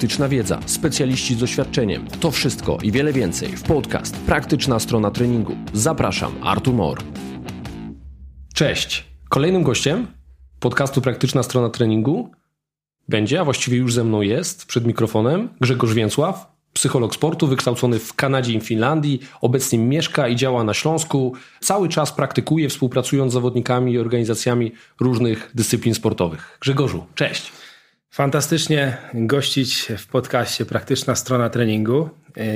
praktyczna wiedza, specjaliści z doświadczeniem. To wszystko i wiele więcej w podcast Praktyczna strona treningu. Zapraszam, Artur Mor. Cześć. Kolejnym gościem podcastu Praktyczna strona treningu będzie, a właściwie już ze mną jest, przed mikrofonem, Grzegorz Więcław, psycholog sportu, wykształcony w Kanadzie i Finlandii, obecnie mieszka i działa na Śląsku. Cały czas praktykuje, współpracując z zawodnikami i organizacjami różnych dyscyplin sportowych. Grzegorzu, cześć. Fantastycznie gościć w podcaście Praktyczna Strona Treningu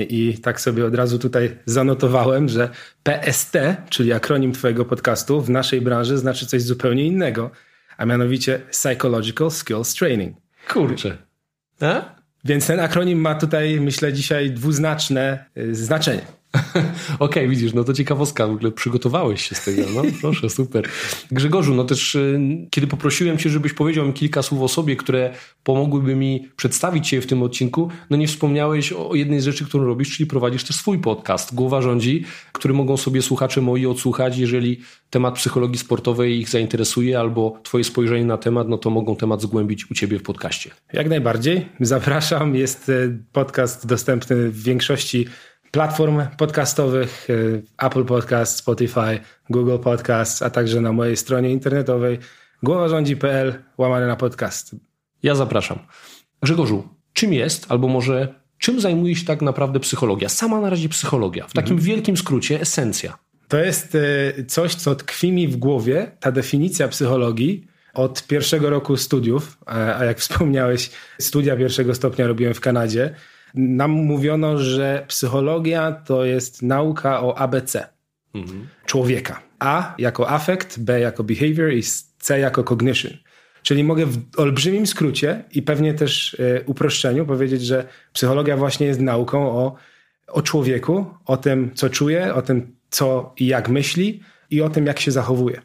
i tak sobie od razu tutaj zanotowałem, że PST, czyli akronim Twojego podcastu w naszej branży znaczy coś zupełnie innego, a mianowicie Psychological Skills Training. Kurczę. A? Więc ten akronim ma tutaj, myślę, dzisiaj dwuznaczne y, znaczenie. Okej, okay, widzisz, no to ciekawostka, w ogóle przygotowałeś się z tego, no proszę, super. Grzegorzu, no też y, kiedy poprosiłem cię, żebyś powiedział mi kilka słów o sobie, które pomogłyby mi przedstawić cię w tym odcinku, no nie wspomniałeś o jednej z rzeczy, którą robisz, czyli prowadzisz też swój podcast, Głowa Rządzi, który mogą sobie słuchacze moi odsłuchać, jeżeli temat psychologii sportowej ich zainteresuje albo twoje spojrzenie na temat, no to mogą temat zgłębić u ciebie w podcaście. Jak najbardziej, zapraszam, jest y, podcast dostępny w większości platform podcastowych, y, Apple Podcast, Spotify, Google Podcast, a także na mojej stronie internetowej głowarządzi.pl łamane na podcast. Ja zapraszam. Grzegorzu, czym jest, albo może czym zajmuje się tak naprawdę psychologia? Sama na razie psychologia. W takim mhm. wielkim skrócie esencja. To jest y, coś, co tkwi mi w głowie, ta definicja psychologii od pierwszego roku studiów, a jak wspomniałeś, studia pierwszego stopnia robiłem w Kanadzie nam mówiono, że psychologia to jest nauka o ABC mhm. człowieka. A jako affect, B jako behavior i C jako cognition. Czyli mogę w olbrzymim skrócie i pewnie też y, uproszczeniu powiedzieć, że psychologia właśnie jest nauką o, o człowieku, o tym, co czuje, o tym, co i jak myśli i o tym, jak się zachowuje.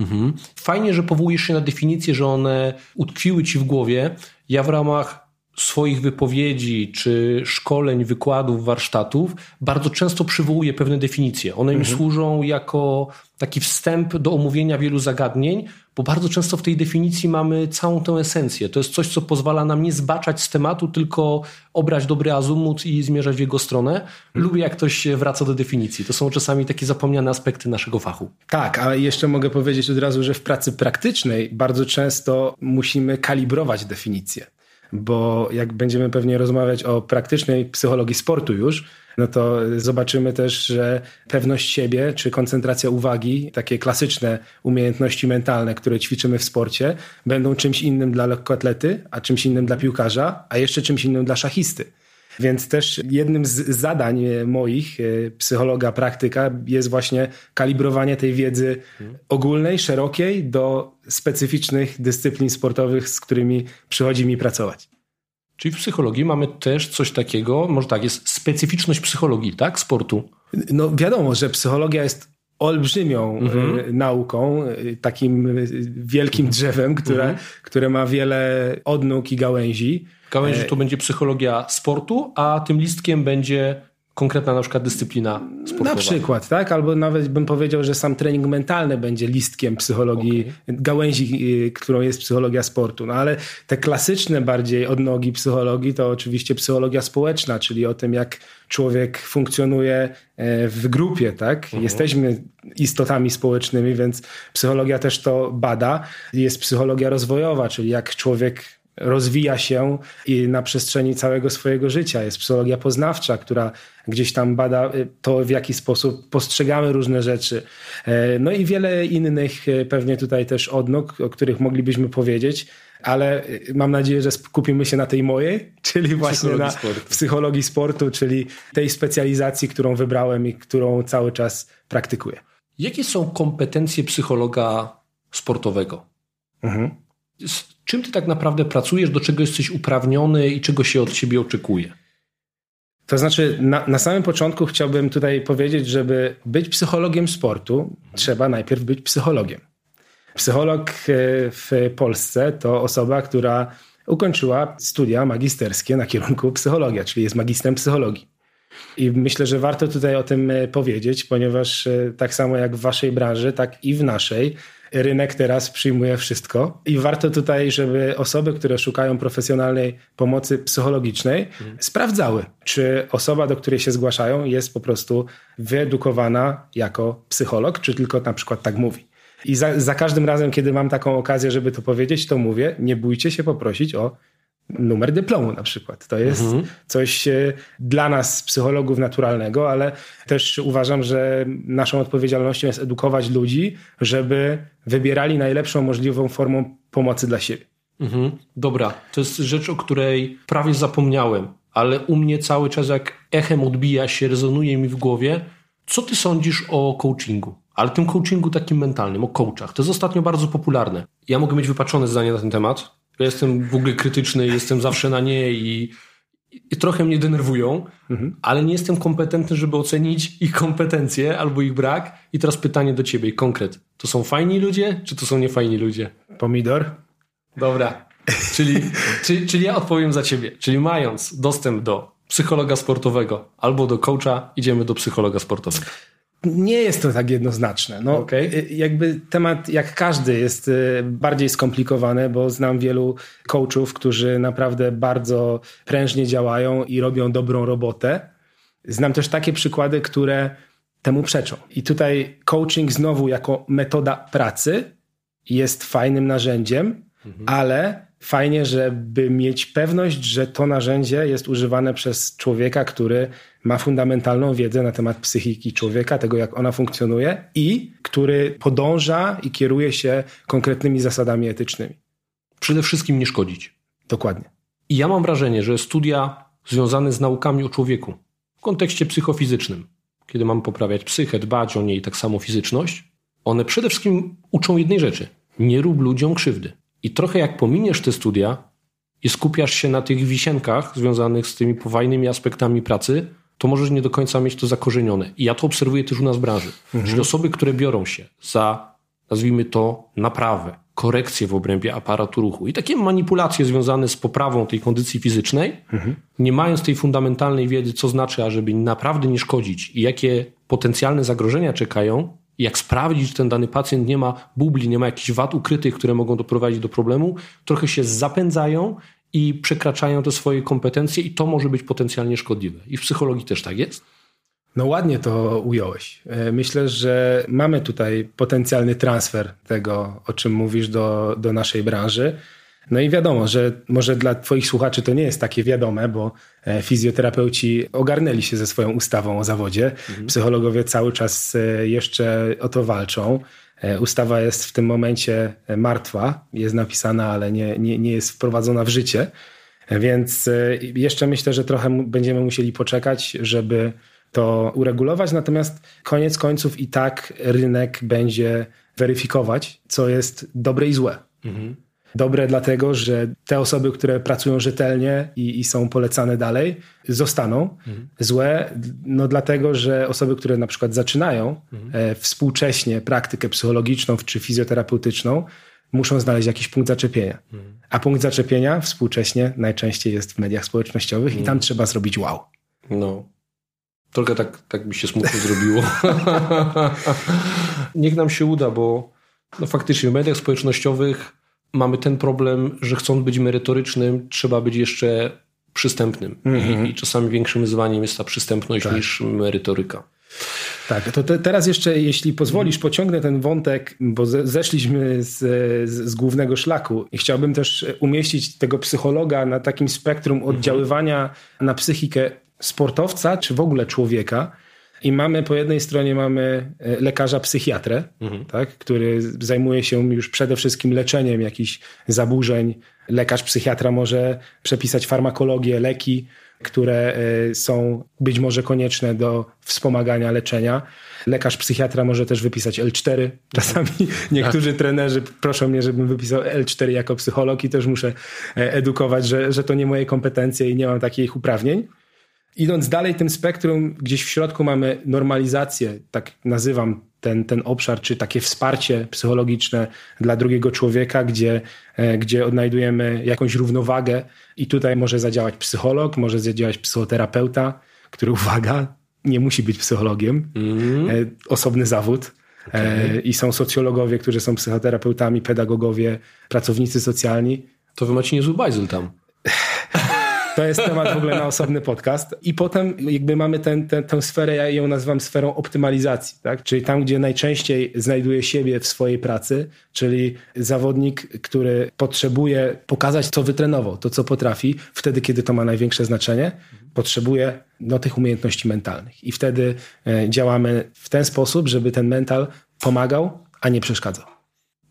Mhm. Fajnie, że powołujesz się na definicję, że one utkwiły ci w głowie. Ja w ramach swoich wypowiedzi, czy szkoleń, wykładów, warsztatów, bardzo często przywołuje pewne definicje. One mhm. mi służą jako taki wstęp do omówienia wielu zagadnień, bo bardzo często w tej definicji mamy całą tę esencję. To jest coś, co pozwala nam nie zbaczać z tematu, tylko obrać dobry azumut i zmierzać w jego stronę. Mhm. Lubię, jak ktoś wraca do definicji. To są czasami takie zapomniane aspekty naszego fachu. Tak, a jeszcze mogę powiedzieć od razu, że w pracy praktycznej bardzo często musimy kalibrować definicje bo jak będziemy pewnie rozmawiać o praktycznej psychologii sportu już, no to zobaczymy też, że pewność siebie czy koncentracja uwagi, takie klasyczne umiejętności mentalne, które ćwiczymy w sporcie, będą czymś innym dla lekkoatlety, a czymś innym dla piłkarza, a jeszcze czymś innym dla szachisty. Więc też jednym z zadań e, moich, e, psychologa, praktyka, jest właśnie kalibrowanie tej wiedzy ogólnej, szerokiej do specyficznych dyscyplin sportowych, z którymi przychodzi mi pracować. Czyli w psychologii mamy też coś takiego, może tak, jest specyficzność psychologii, tak, sportu? No wiadomo, że psychologia jest olbrzymią mhm. E, nauką, takim wielkim drzewem, które, mhm. które ma wiele odnóg i gałęzi. Gałęzi to będzie psychologia sportu, a tym listkiem będzie konkretna na przykład dyscyplina sportowa. Na przykład, tak? Albo nawet bym powiedział, że sam trening mentalny będzie listkiem psychologii, okay. gałęzi, y, którą jest psychologia sportu. No ale te klasyczne bardziej odnogi psychologii to oczywiście psychologia społeczna, czyli o tym, jak człowiek funkcjonuje e, w grupie, tak? Mhm. Jesteśmy istotami społecznymi, więc psychologia też to bada. Jest psychologia rozwojowa, czyli jak człowiek rozwija się i na przestrzeni całego swojego życia. Jest psychologia poznawcza, która gdzieś tam bada y, to, w jaki sposób postrzegamy różne rzeczy. E, no i wiele innych e, pewnie tutaj też odnóg, o których moglibyśmy powiedzieć, ale y, mam nadzieję, że skupimy się na tej mojej, czyli właśnie na sportu. psychologii sportu, czyli tej specjalizacji, którą wybrałem i którą cały czas praktykuję. Jakie są kompetencje psychologa sportowego? Mhm czym ty tak naprawdę pracujesz, do czego jesteś uprawniony i czego się od ciebie oczekuje? To znaczy, na, na samym początku chciałbym tutaj powiedzieć, żeby być psychologiem sportu, trzeba najpierw być psychologiem. Psycholog e, w Polsce to osoba, która ukończyła studia magisterskie na kierunku psychologia, czyli jest magistrem psychologii. I myślę, że warto tutaj o tym e, powiedzieć, ponieważ e, tak samo jak w waszej branży, tak i w naszej rynek teraz przyjmuje wszystko i warto tutaj, żeby osoby, które szukają profesjonalnej pomocy psychologicznej, mhm. sprawdzały, czy osoba, do której się zgłaszają, jest po prostu wyedukowana jako psycholog, czy tylko na przykład tak mówi. I za, za każdym razem, kiedy mam taką okazję, żeby to powiedzieć, to mówię, nie bójcie się poprosić o numer dyplomu na przykład. To jest mhm. coś e, dla nas, psychologów, naturalnego, ale też uważam, że naszą odpowiedzialnością jest edukować ludzi, żeby wybierali najlepszą możliwą formą pomocy dla siebie. Mhm. Dobra, to jest rzecz, o której prawie zapomniałem, ale u mnie cały czas jak echem odbija się, rezonuje mi w głowie. Co ty sądzisz o coachingu? Ale tym coachingu takim mentalnym, o coachach. To jest ostatnio bardzo popularne. Ja mogę mieć wypaczone zdanie na ten temat, ja jestem w ogóle krytyczny, jestem zawsze na nie i, i trochę mnie denerwują, mhm. ale nie jestem kompetentny, żeby ocenić ich kompetencje albo ich brak. I teraz pytanie do ciebie, konkret. To są fajni ludzie, czy to są niefajni ludzie? Pomidor? Dobra. Czyli, czyli, czyli ja odpowiem za ciebie. Czyli mając dostęp do psychologa sportowego albo do coacha, idziemy do psychologa sportowego. Nie jest to tak jednoznaczne. No, okay. Jakby temat, jak każdy, jest y, bardziej skomplikowany, bo znam wielu coachów, którzy naprawdę bardzo prężnie działają i robią dobrą robotę. Znam też takie przykłady, które temu przeczą. I tutaj coaching znowu jako metoda pracy jest fajnym narzędziem, mhm. ale fajnie, żeby mieć pewność, że to narzędzie jest używane przez człowieka, który ma fundamentalną wiedzę na temat psychiki człowieka, tego jak ona funkcjonuje i który podąża i kieruje się konkretnymi zasadami etycznymi. Przede wszystkim nie szkodzić. Dokładnie. I ja mam wrażenie, że studia związane z naukami o człowieku w kontekście psychofizycznym, kiedy mamy poprawiać psychę, dbać o niej, tak samo fizyczność, one przede wszystkim uczą jednej rzeczy. Nie rób ludziom krzywdy. I trochę jak pominiesz te studia i skupiasz się na tych wisienkach związanych z tymi powajnymi aspektami pracy, to możesz nie do końca mieć to zakorzenione. I ja to obserwuję też u nas w branży. Mhm. Czyli osoby, które biorą się za, nazwijmy to, naprawę, korekcję w obrębie aparatu ruchu i takie manipulacje związane z poprawą tej kondycji fizycznej, mhm. nie mając tej fundamentalnej wiedzy, co znaczy, ażeby naprawdę nie szkodzić i jakie potencjalne zagrożenia czekają, jak sprawdzić, że ten dany pacjent nie ma bubli, nie ma jakichś wad ukrytych, które mogą doprowadzić do problemu, trochę się zapędzają i przekraczają te swoje kompetencje i to może być potencjalnie szkodliwe. I w psychologii też tak jest? No ładnie to ująłeś. E, myślę, że mamy tutaj potencjalny transfer tego, o czym mówisz, do, do naszej branży. No i wiadomo, że może dla Twoich słuchaczy to nie jest takie wiadome, bo e, fizjoterapeuci ogarnęli się ze swoją ustawą o zawodzie. Mhm. Psychologowie cały czas e, jeszcze o to walczą. E, ustawa jest w tym momencie martwa, jest napisana, ale nie, nie, nie jest wprowadzona w życie. Więc jeszcze myślę, że trochę będziemy musieli poczekać, żeby to uregulować. Natomiast koniec końców i tak rynek będzie weryfikować, co jest dobre i złe. Mhm. Dobre dlatego, że te osoby, które pracują rzetelnie i, i są polecane dalej, zostaną. Mhm. Złe, no dlatego, że osoby, które na przykład zaczynają mhm. e, współcześnie praktykę psychologiczną czy fizjoterapeutyczną, muszą znaleźć jakiś punkt zaczepienia. Mhm. A punkt zaczepienia współcześnie najczęściej jest w mediach społecznościowych i tam mhm. trzeba zrobić wow. No. Trochę tak, tak mi się smutno zrobiło. Niech nam się uda, bo no faktycznie w mediach społecznościowych mamy ten problem, że chcąc być merytorycznym, trzeba być jeszcze przystępnym. I, mhm. I, czasami większym wyzwaniem jest ta przystępność tak. niż merytoryka. Tak, to te, teraz jeszcze, jeśli pozwolisz, pociągnę ten wątek, bo ze, zeszliśmy z, z, z, głównego szlaku i chciałbym też umieścić tego psychologa na takim spektrum mhm. oddziaływania na psychikę sportowca, czy w ogóle człowieka. I mamy po jednej stronie mamy e, lekarza psychiatrę, mhm. tak, który zajmuje się już przede wszystkim leczeniem jakichś zaburzeń. Lekarz psychiatra może przepisać farmakologię, leki, które e, są być może konieczne do wspomagania leczenia. Lekarz psychiatra może też wypisać L4. Czasami niektórzy trenerzy proszą mnie, żebym wypisał L4 jako psycholog i też muszę e, edukować, że, że to nie moje kompetencje i nie mam takich uprawnień. Idąc dalej tym spektrum, gdzieś w środku mamy normalizację, tak nazywam ten, ten obszar, czy takie wsparcie psychologiczne dla drugiego człowieka, gdzie, e, gdzie odnajdujemy jakąś równowagę i tutaj może zadziałać psycholog, może zadziałać psychoterapeuta, który, uwaga, nie musi być psychologiem, mm. osobny zawód. Okay. I są socjologowie, którzy są psychoterapeutami, pedagogowie, pracownicy socjalni. To wy macie niezły bajzel tam. To jest temat w ogóle na osobny podcast. I potem jakby mamy ten, ten, tę sferę, ja ją nazywam sferą optymalizacji, tak? czyli tam, gdzie najczęściej znajduje siebie w swojej pracy, czyli zawodnik, który potrzebuje pokazać, co wytrenował, to, co potrafi, wtedy, kiedy to ma największe znaczenie, potrzebuje no, tych umiejętności mentalnych. I wtedy e, działamy w ten sposób, żeby ten mental pomagał, a nie przeszkadzał.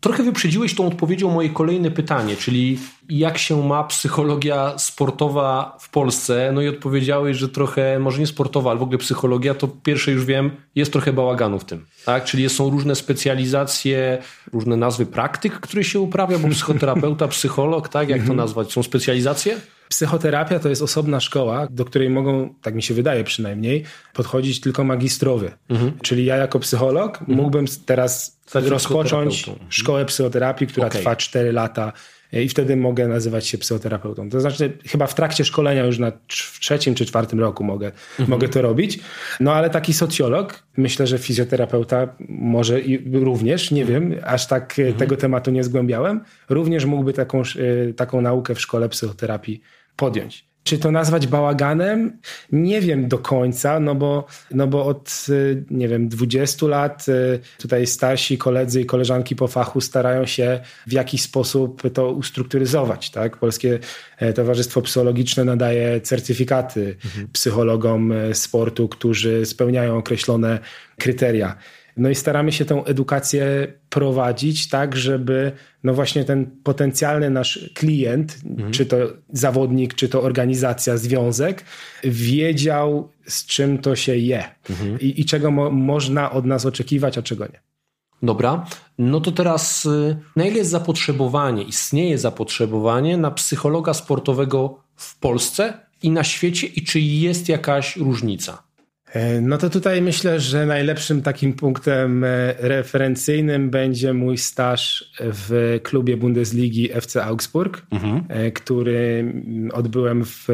Trochę wyprzedziłeś tą odpowiedzią moje kolejne pytanie, czyli jak się ma psychologia sportowa w Polsce? No i odpowiedziałeś, że trochę, może nie sportowa, ale w ogóle psychologia, to pierwsze już wiem, jest trochę bałaganu w tym. Tak? Czyli są różne specjalizacje, różne nazwy praktyk, które się uprawia, bo psychoterapeuta, psycholog, tak? Jak to mhm. nazwać? Są specjalizacje? Psychoterapia to jest osobna szkoła, do której mogą, tak mi się wydaje przynajmniej, podchodzić tylko magistrowie. Mhm. Czyli ja jako psycholog mhm. mógłbym teraz rozpocząć szkołę psychoterapii, która okay. trwa 4 lata i wtedy mogę nazywać się psychoterapeutą. To znaczy, chyba w trakcie szkolenia już na w trzecim czy czwartym roku mogę, mhm. mogę to robić. No ale taki socjolog, myślę, że fizjoterapeuta może i również, nie wiem, aż tak mhm. tego tematu nie zgłębiałem, również mógłby taką, e, taką naukę w szkole psychoterapii podjąć. Czy to nazwać bałaganem? Nie wiem do końca, no bo, no bo od, y, nie wiem, 20 lat y, tutaj starsi koledzy i koleżanki po fachu starają się w jakiś sposób to ustrukturyzować. Tak? Polskie e, Towarzystwo Psychologiczne nadaje certyfikaty mhm. psychologom e, sportu, którzy spełniają określone kryteria. No i staramy się tę edukację prowadzić tak, żeby no właśnie ten potencjalny nasz klient, mhm. czy to zawodnik, czy to organizacja, związek, wiedział z czym to się je mhm. i, i, czego mo można od nas oczekiwać, a czego nie. Dobra, no to teraz y, na ile jest zapotrzebowanie, istnieje zapotrzebowanie na psychologa sportowego w Polsce i na świecie i czy jest jakaś różnica? E, no to tutaj myślę, że najlepszym takim punktem e, referencyjnym będzie mój staż w klubie Bundesligi FC Augsburg, mhm. E, który odbyłem w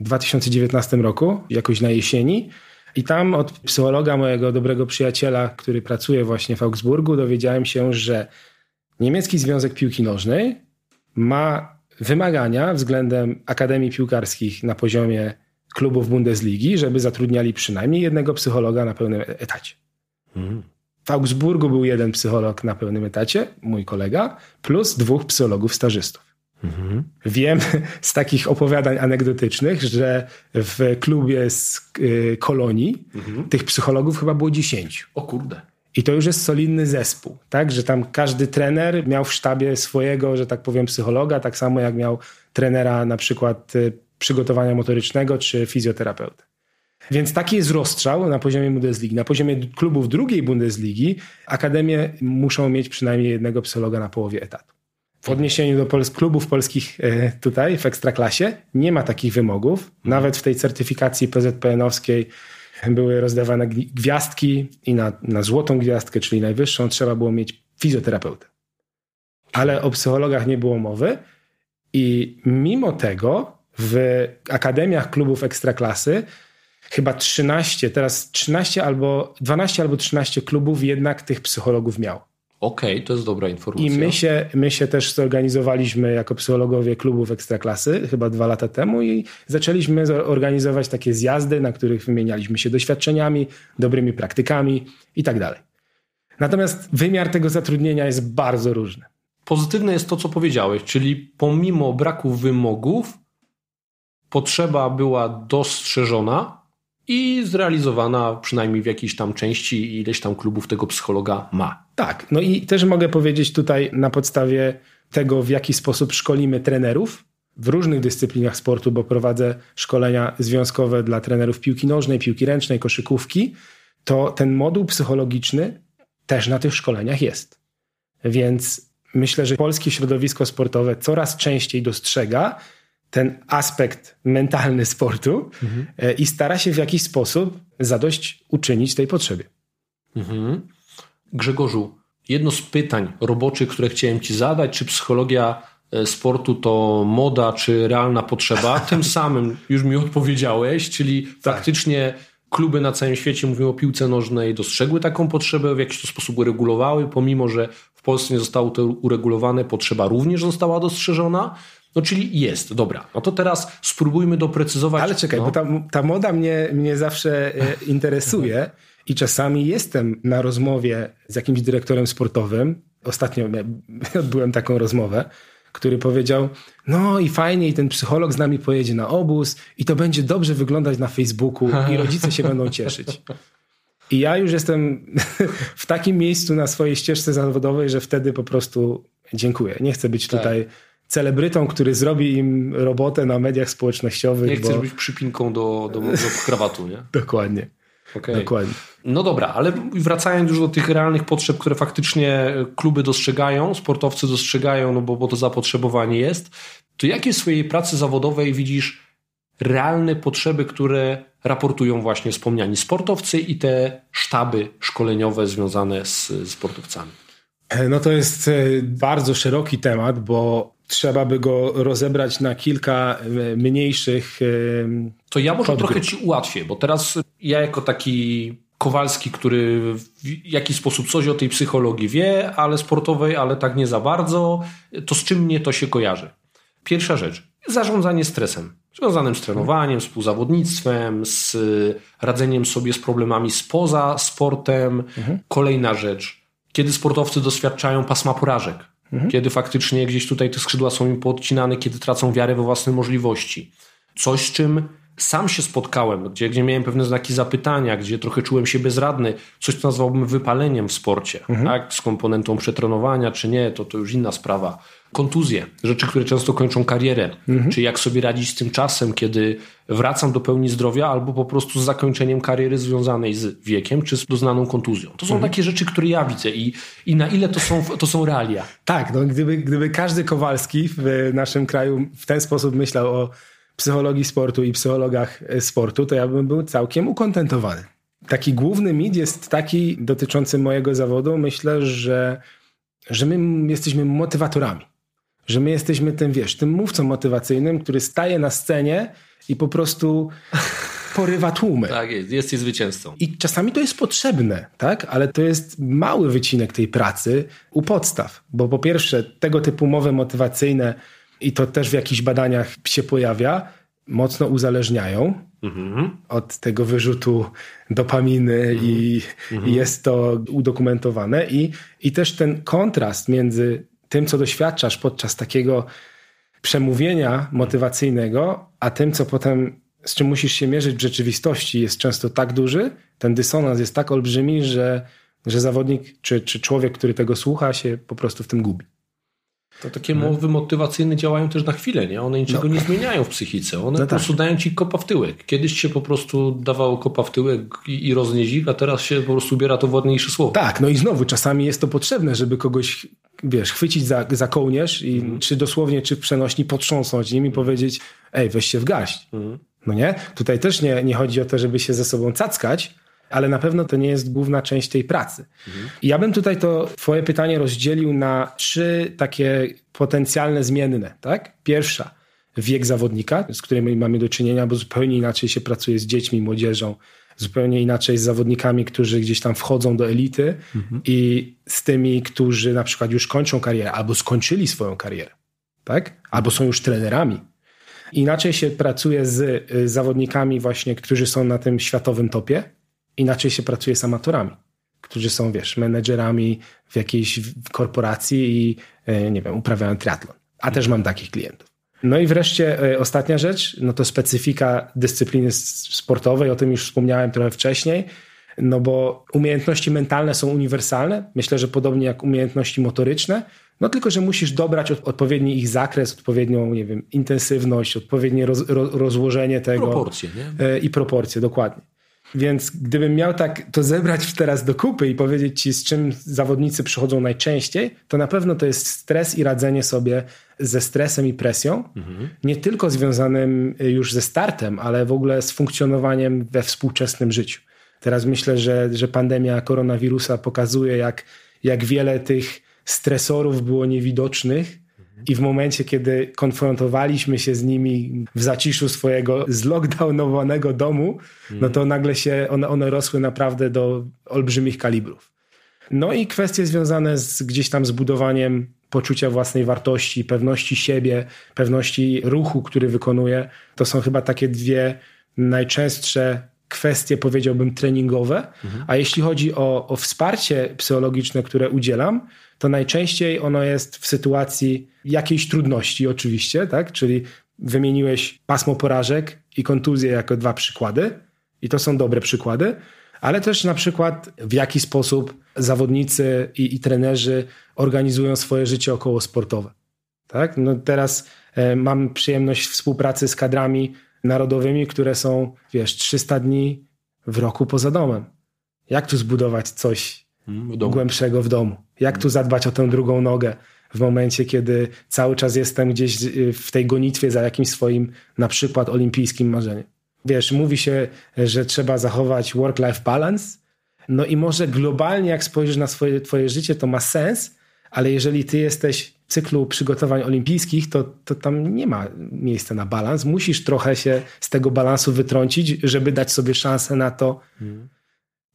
2019 roku, jakoś na jesieni. I tam od psychologa, mojego dobrego przyjaciela, który pracuje właśnie w Augsburgu, dowiedziałem się, że niemiecki Związek Piłki Nożnej ma wymagania względem akademii piłkarskich na poziomie klubów Bundesligi, żeby zatrudniali przynajmniej jednego psychologa na pełnym etacie. Hmm. W Augsburgu był jeden psycholog na pełnym etacie, mój kolega, plus dwóch psychologów stażystów. Mhm. Wiem z takich opowiadań anegdotycznych, że w klubie z y, kolonii mhm. tych psychologów chyba było dziesięciu. O kurde. I to już jest solidny zespół, tak? Że tam każdy trener miał w sztabie swojego, że tak powiem, psychologa, tak samo jak miał trenera na przykład y, przygotowania motorycznego czy fizjoterapeutę. Więc taki jest rozstrzał na poziomie Bundesligi. Na poziomie klubów drugiej Bundesligi akademie muszą mieć przynajmniej jednego psychologa na połowie etatu. W odniesieniu do Pols klubów polskich e, tutaj w Ekstraklasie nie ma takich wymogów. Nawet w tej certyfikacji PZPN-owskiej były rozdawane gwiazdki i na, na złotą gwiazdkę, czyli najwyższą, trzeba było mieć fizjoterapeutę. Ale o psychologach nie było mowy i mimo tego w akademiach klubów ekstraklasy chyba 13, teraz 13 albo 12 albo 13 klubów jednak tych psychologów miał. Okej, okay, to jest dobra informacja. I my się, my się też zorganizowaliśmy jako psychologowie klubów ekstraklasy chyba dwa lata temu i zaczęliśmy organizować takie zjazdy, na których wymienialiśmy się doświadczeniami, dobrymi praktykami i tak dalej. Natomiast wymiar tego zatrudnienia jest bardzo różny. Pozytywne jest to, co powiedziałeś, czyli pomimo braku wymogów, potrzeba była dostrzeżona i zrealizowana przynajmniej w jakiejś tam części ileś tam klubów tego psychologa ma. Tak, no i też mogę powiedzieć tutaj na podstawie tego, w jaki sposób szkolimy trenerów w różnych dyscyplinach sportu, bo prowadzę szkolenia związkowe dla trenerów piłki nożnej, piłki ręcznej, koszykówki, to ten moduł psychologiczny też na tych szkoleniach jest. Więc myślę, że polskie środowisko sportowe coraz częściej dostrzega, ten aspekt mentalny sportu mhm. i stara się w jakiś sposób zadość uczynić tej potrzebie. Mhm. Grzegorzu, jedno z pytań roboczych, które chciałem Ci zadać, czy psychologia e, sportu to moda, czy realna potrzeba, tym samym już mi odpowiedziałeś, czyli tak. faktycznie kluby na całym świecie, mówimy o piłce nożnej, dostrzegły taką potrzebę, w jakiś sposób uregulowały, pomimo że w Polsce nie zostało to uregulowane, potrzeba również została dostrzeżona. No czyli jest, dobra. No to teraz spróbujmy doprecyzować. Ale czekaj, no. bo ta, ta moda mnie, mnie zawsze e, interesuje i czasami jestem na rozmowie z jakimś dyrektorem sportowym. Ostatnio odbyłem taką rozmowę, który powiedział: No i fajnie, i ten psycholog z nami pojedzie na obóz, i to będzie dobrze wyglądać na Facebooku, i rodzice się będą cieszyć. I ja już jestem w takim miejscu na swojej ścieżce zawodowej, że wtedy po prostu dziękuję. Nie chcę być tak. tutaj celebrytą, który zrobi im robotę na mediach społecznościowych. Nie chcesz bo... być przypinką do, do, do krawatu, nie? Dokładnie. Okay. Dokładnie. No dobra, ale wracając już do tych realnych potrzeb, które faktycznie kluby dostrzegają, sportowcy dostrzegają, no bo, bo to zapotrzebowanie jest, to jakie w swojej pracy zawodowej widzisz realne potrzeby, które raportują właśnie wspomniani sportowcy i te sztaby szkoleniowe związane z sportowcami? E, no to jest e, bardzo szeroki temat, bo trzeba by go rozebrać na kilka e, mniejszych. To ja może trochę ci ułatwię, bo teraz ja jako taki Kowalski, który w jakiś sposób coś o tej psychologii wie, ale sportowej, ale tak nie za bardzo, to z czym mnie to się kojarzy? Pierwsza rzecz, zarządzanie stresem. Związanym z trenowaniem, współzawodnictwem, z radzeniem sobie z problemami spoza sportem. Mhm. Kolejna rzecz, kiedy sportowcy doświadczają pasma porażek, mhm. kiedy faktycznie gdzieś tutaj te skrzydła są im podcinane, kiedy tracą wiarę we własne możliwości. Coś, z czym sam się spotkałem, gdzie, gdzie miałem pewne znaki zapytania, gdzie trochę czułem się bezradny, coś co nazwałbym wypaleniem w sporcie, mhm. tak? z komponentą przetrenowania, czy nie, to, to już inna sprawa. Kontuzje, rzeczy, które często kończą karierę, mhm. czy jak sobie radzić z tym czasem, kiedy wracam do pełni zdrowia, albo po prostu z zakończeniem kariery związanej z wiekiem, czy z doznaną kontuzją. To są mhm. takie rzeczy, które ja widzę i, i na ile to są, to są realia. Tak, no gdyby, gdyby każdy Kowalski w naszym kraju w ten sposób myślał o psychologii sportu i psychologach e, sportu, to ja bym był całkiem ukontentowany. Taki główny mit jest taki dotyczący mojego zawodu. Myślę, że, że my jesteśmy motywatorami. Że my jesteśmy tym, wiesz, tym mówcą motywacyjnym, który staje na scenie i po prostu porywa tłumy. Tak jest, jesteś zwycięzcą. I czasami to jest potrzebne, tak? Ale to jest mały wycinek tej pracy u podstaw. Bo po pierwsze, tego typu mowy motywacyjne i to też w jakichś badaniach się pojawia, mocno uzależniają mhm. od tego wyrzutu dopaminy mhm. i, mhm. i, jest to udokumentowane. I, I też ten kontrast między tym, co doświadczasz podczas takiego przemówienia motywacyjnego, a tym, co potem z czym musisz się mierzyć w rzeczywistości, jest często tak duży, ten dysonans jest tak olbrzymi, że, że zawodnik czy, czy człowiek, który tego słucha, się po prostu w tym gubi. To takie mowy motywacyjne działają też na chwilę, nie? One niczego no. nie zmieniają w psychice. One no po prostu tak. dają ci kopa w tyłek. Kiedyś się po prostu dawało kopa w tyłek i, i rozniezik, a teraz się po prostu ubiera to w ładniejsze słowo. Tak, no i znowu czasami jest to potrzebne, żeby kogoś, wiesz, chwycić za, za kołnierz i hmm. czy dosłownie, czy w przenośni potrząsnąć nim i powiedzieć, ej, weź się w gaść. Hmm. No nie? Tutaj też nie, nie chodzi o to, żeby się ze sobą cackać, ale na pewno to nie jest główna część tej pracy. Mhm. ja bym tutaj to twoje pytanie rozdzielił na trzy takie potencjalne zmienne. Tak? Pierwsza, wiek zawodnika, z którym mamy do czynienia, bo zupełnie inaczej się pracuje z dziećmi, młodzieżą, zupełnie inaczej z zawodnikami, którzy gdzieś tam wchodzą do elity mhm. i z tymi, którzy na przykład już kończą karierę albo skończyli swoją karierę, tak? Albo są już trenerami. Inaczej się pracuje z y, zawodnikami właśnie, którzy są na tym światowym topie, inaczej się pracuje z amatorami, którzy są, wiesz, menedżerami w jakiejś korporacji i, e, nie wiem, uprawiają triatlon. A też mam takich klientów. No i wreszcie e, ostatnia rzecz, no to specyfika dyscypliny sportowej, o tym już wspomniałem trochę wcześniej, no bo umiejętności mentalne są uniwersalne, myślę, że podobnie jak umiejętności motoryczne, no tylko, że musisz dobrać odpowiedni ich zakres, odpowiednią, nie wiem, intensywność, odpowiednie roz, rozłożenie tego. Proporcje, nie? E, I proporcje, dokładnie. Więc gdybym miał tak to zebrać teraz do kupy i powiedzieć ci, z czym zawodnicy przychodzą najczęściej, to na pewno to jest stres i radzenie sobie ze stresem i presją. Mhm. Nie tylko związanym już ze startem, ale w ogóle z funkcjonowaniem we współczesnym życiu. Teraz myślę, że, że pandemia koronawirusa pokazuje, jak, jak wiele tych stresorów było niewidocznych I w momencie, kiedy konfrontowaliśmy się z nimi w zaciszu swojego zlockdownowanego domu, no to nagle się one, one rosły naprawdę do olbrzymich kalibrów. No i kwestie związane z gdzieś tam zbudowaniem poczucia własnej wartości, pewności siebie, pewności ruchu, który wykonuje, to są chyba takie dwie najczęstsze kwestie, powiedziałbym, treningowe. Mhm. A jeśli chodzi o, o wsparcie psychologiczne, które udzielam, to najczęściej ono jest w sytuacji jakiejś trudności, oczywiście, tak? Czyli wymieniłeś pasmo porażek i kontuzję jako dwa przykłady, i to są dobre przykłady, ale też na przykład w jaki sposób zawodnicy i, i trenerzy organizują swoje życie około sportowe. Tak? No teraz e, mam przyjemność współpracy z kadrami narodowymi, które są, wiesz, 300 dni w roku poza domem. Jak tu zbudować coś w głębszego w domu? Jak tu zadbać o tę drugą nogę w momencie, kiedy cały czas jestem gdzieś y, w tej gonitwie za jakimś swoim na przykład olimpijskim marzeniem? Wiesz, mówi się, że trzeba zachować work-life balance, no i może globalnie, jak spojrzysz na swoje, twoje życie, to ma sens, ale jeżeli ty jesteś w cyklu przygotowań olimpijskich, to, to tam nie ma miejsca na balans. Musisz trochę się z tego balansu wytrącić, żeby dać sobie szansę na to, mhm.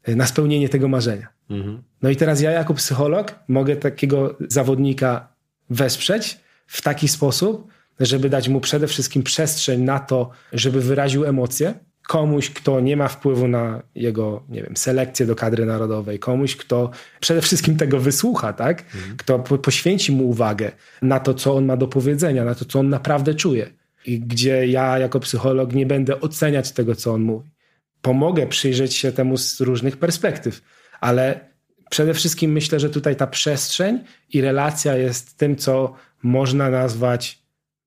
Na spełnienie tego marzenia. Mhm. No i teraz ja jako psycholog mogę takiego zawodnika wesprzeć w taki sposób, żeby dać mu przede wszystkim przestrzeń na to, żeby wyraził emocje, komuś, kto nie ma wpływu na jego, nie wiem, selekcję do kadry narodowej, komuś, kto przede wszystkim tego wysłucha, tak? Mhm. Kto po, poświęci mu uwagę na to, co on ma do powiedzenia, na to, co on naprawdę czuje. I gdzie ja jako psycholog nie będę oceniać tego, co on mówi. Pomogę przyjrzeć się temu z różnych perspektyw, ale przede wszystkim myślę, że tutaj ta przestrzeń i relacja jest tym, co można nazwać,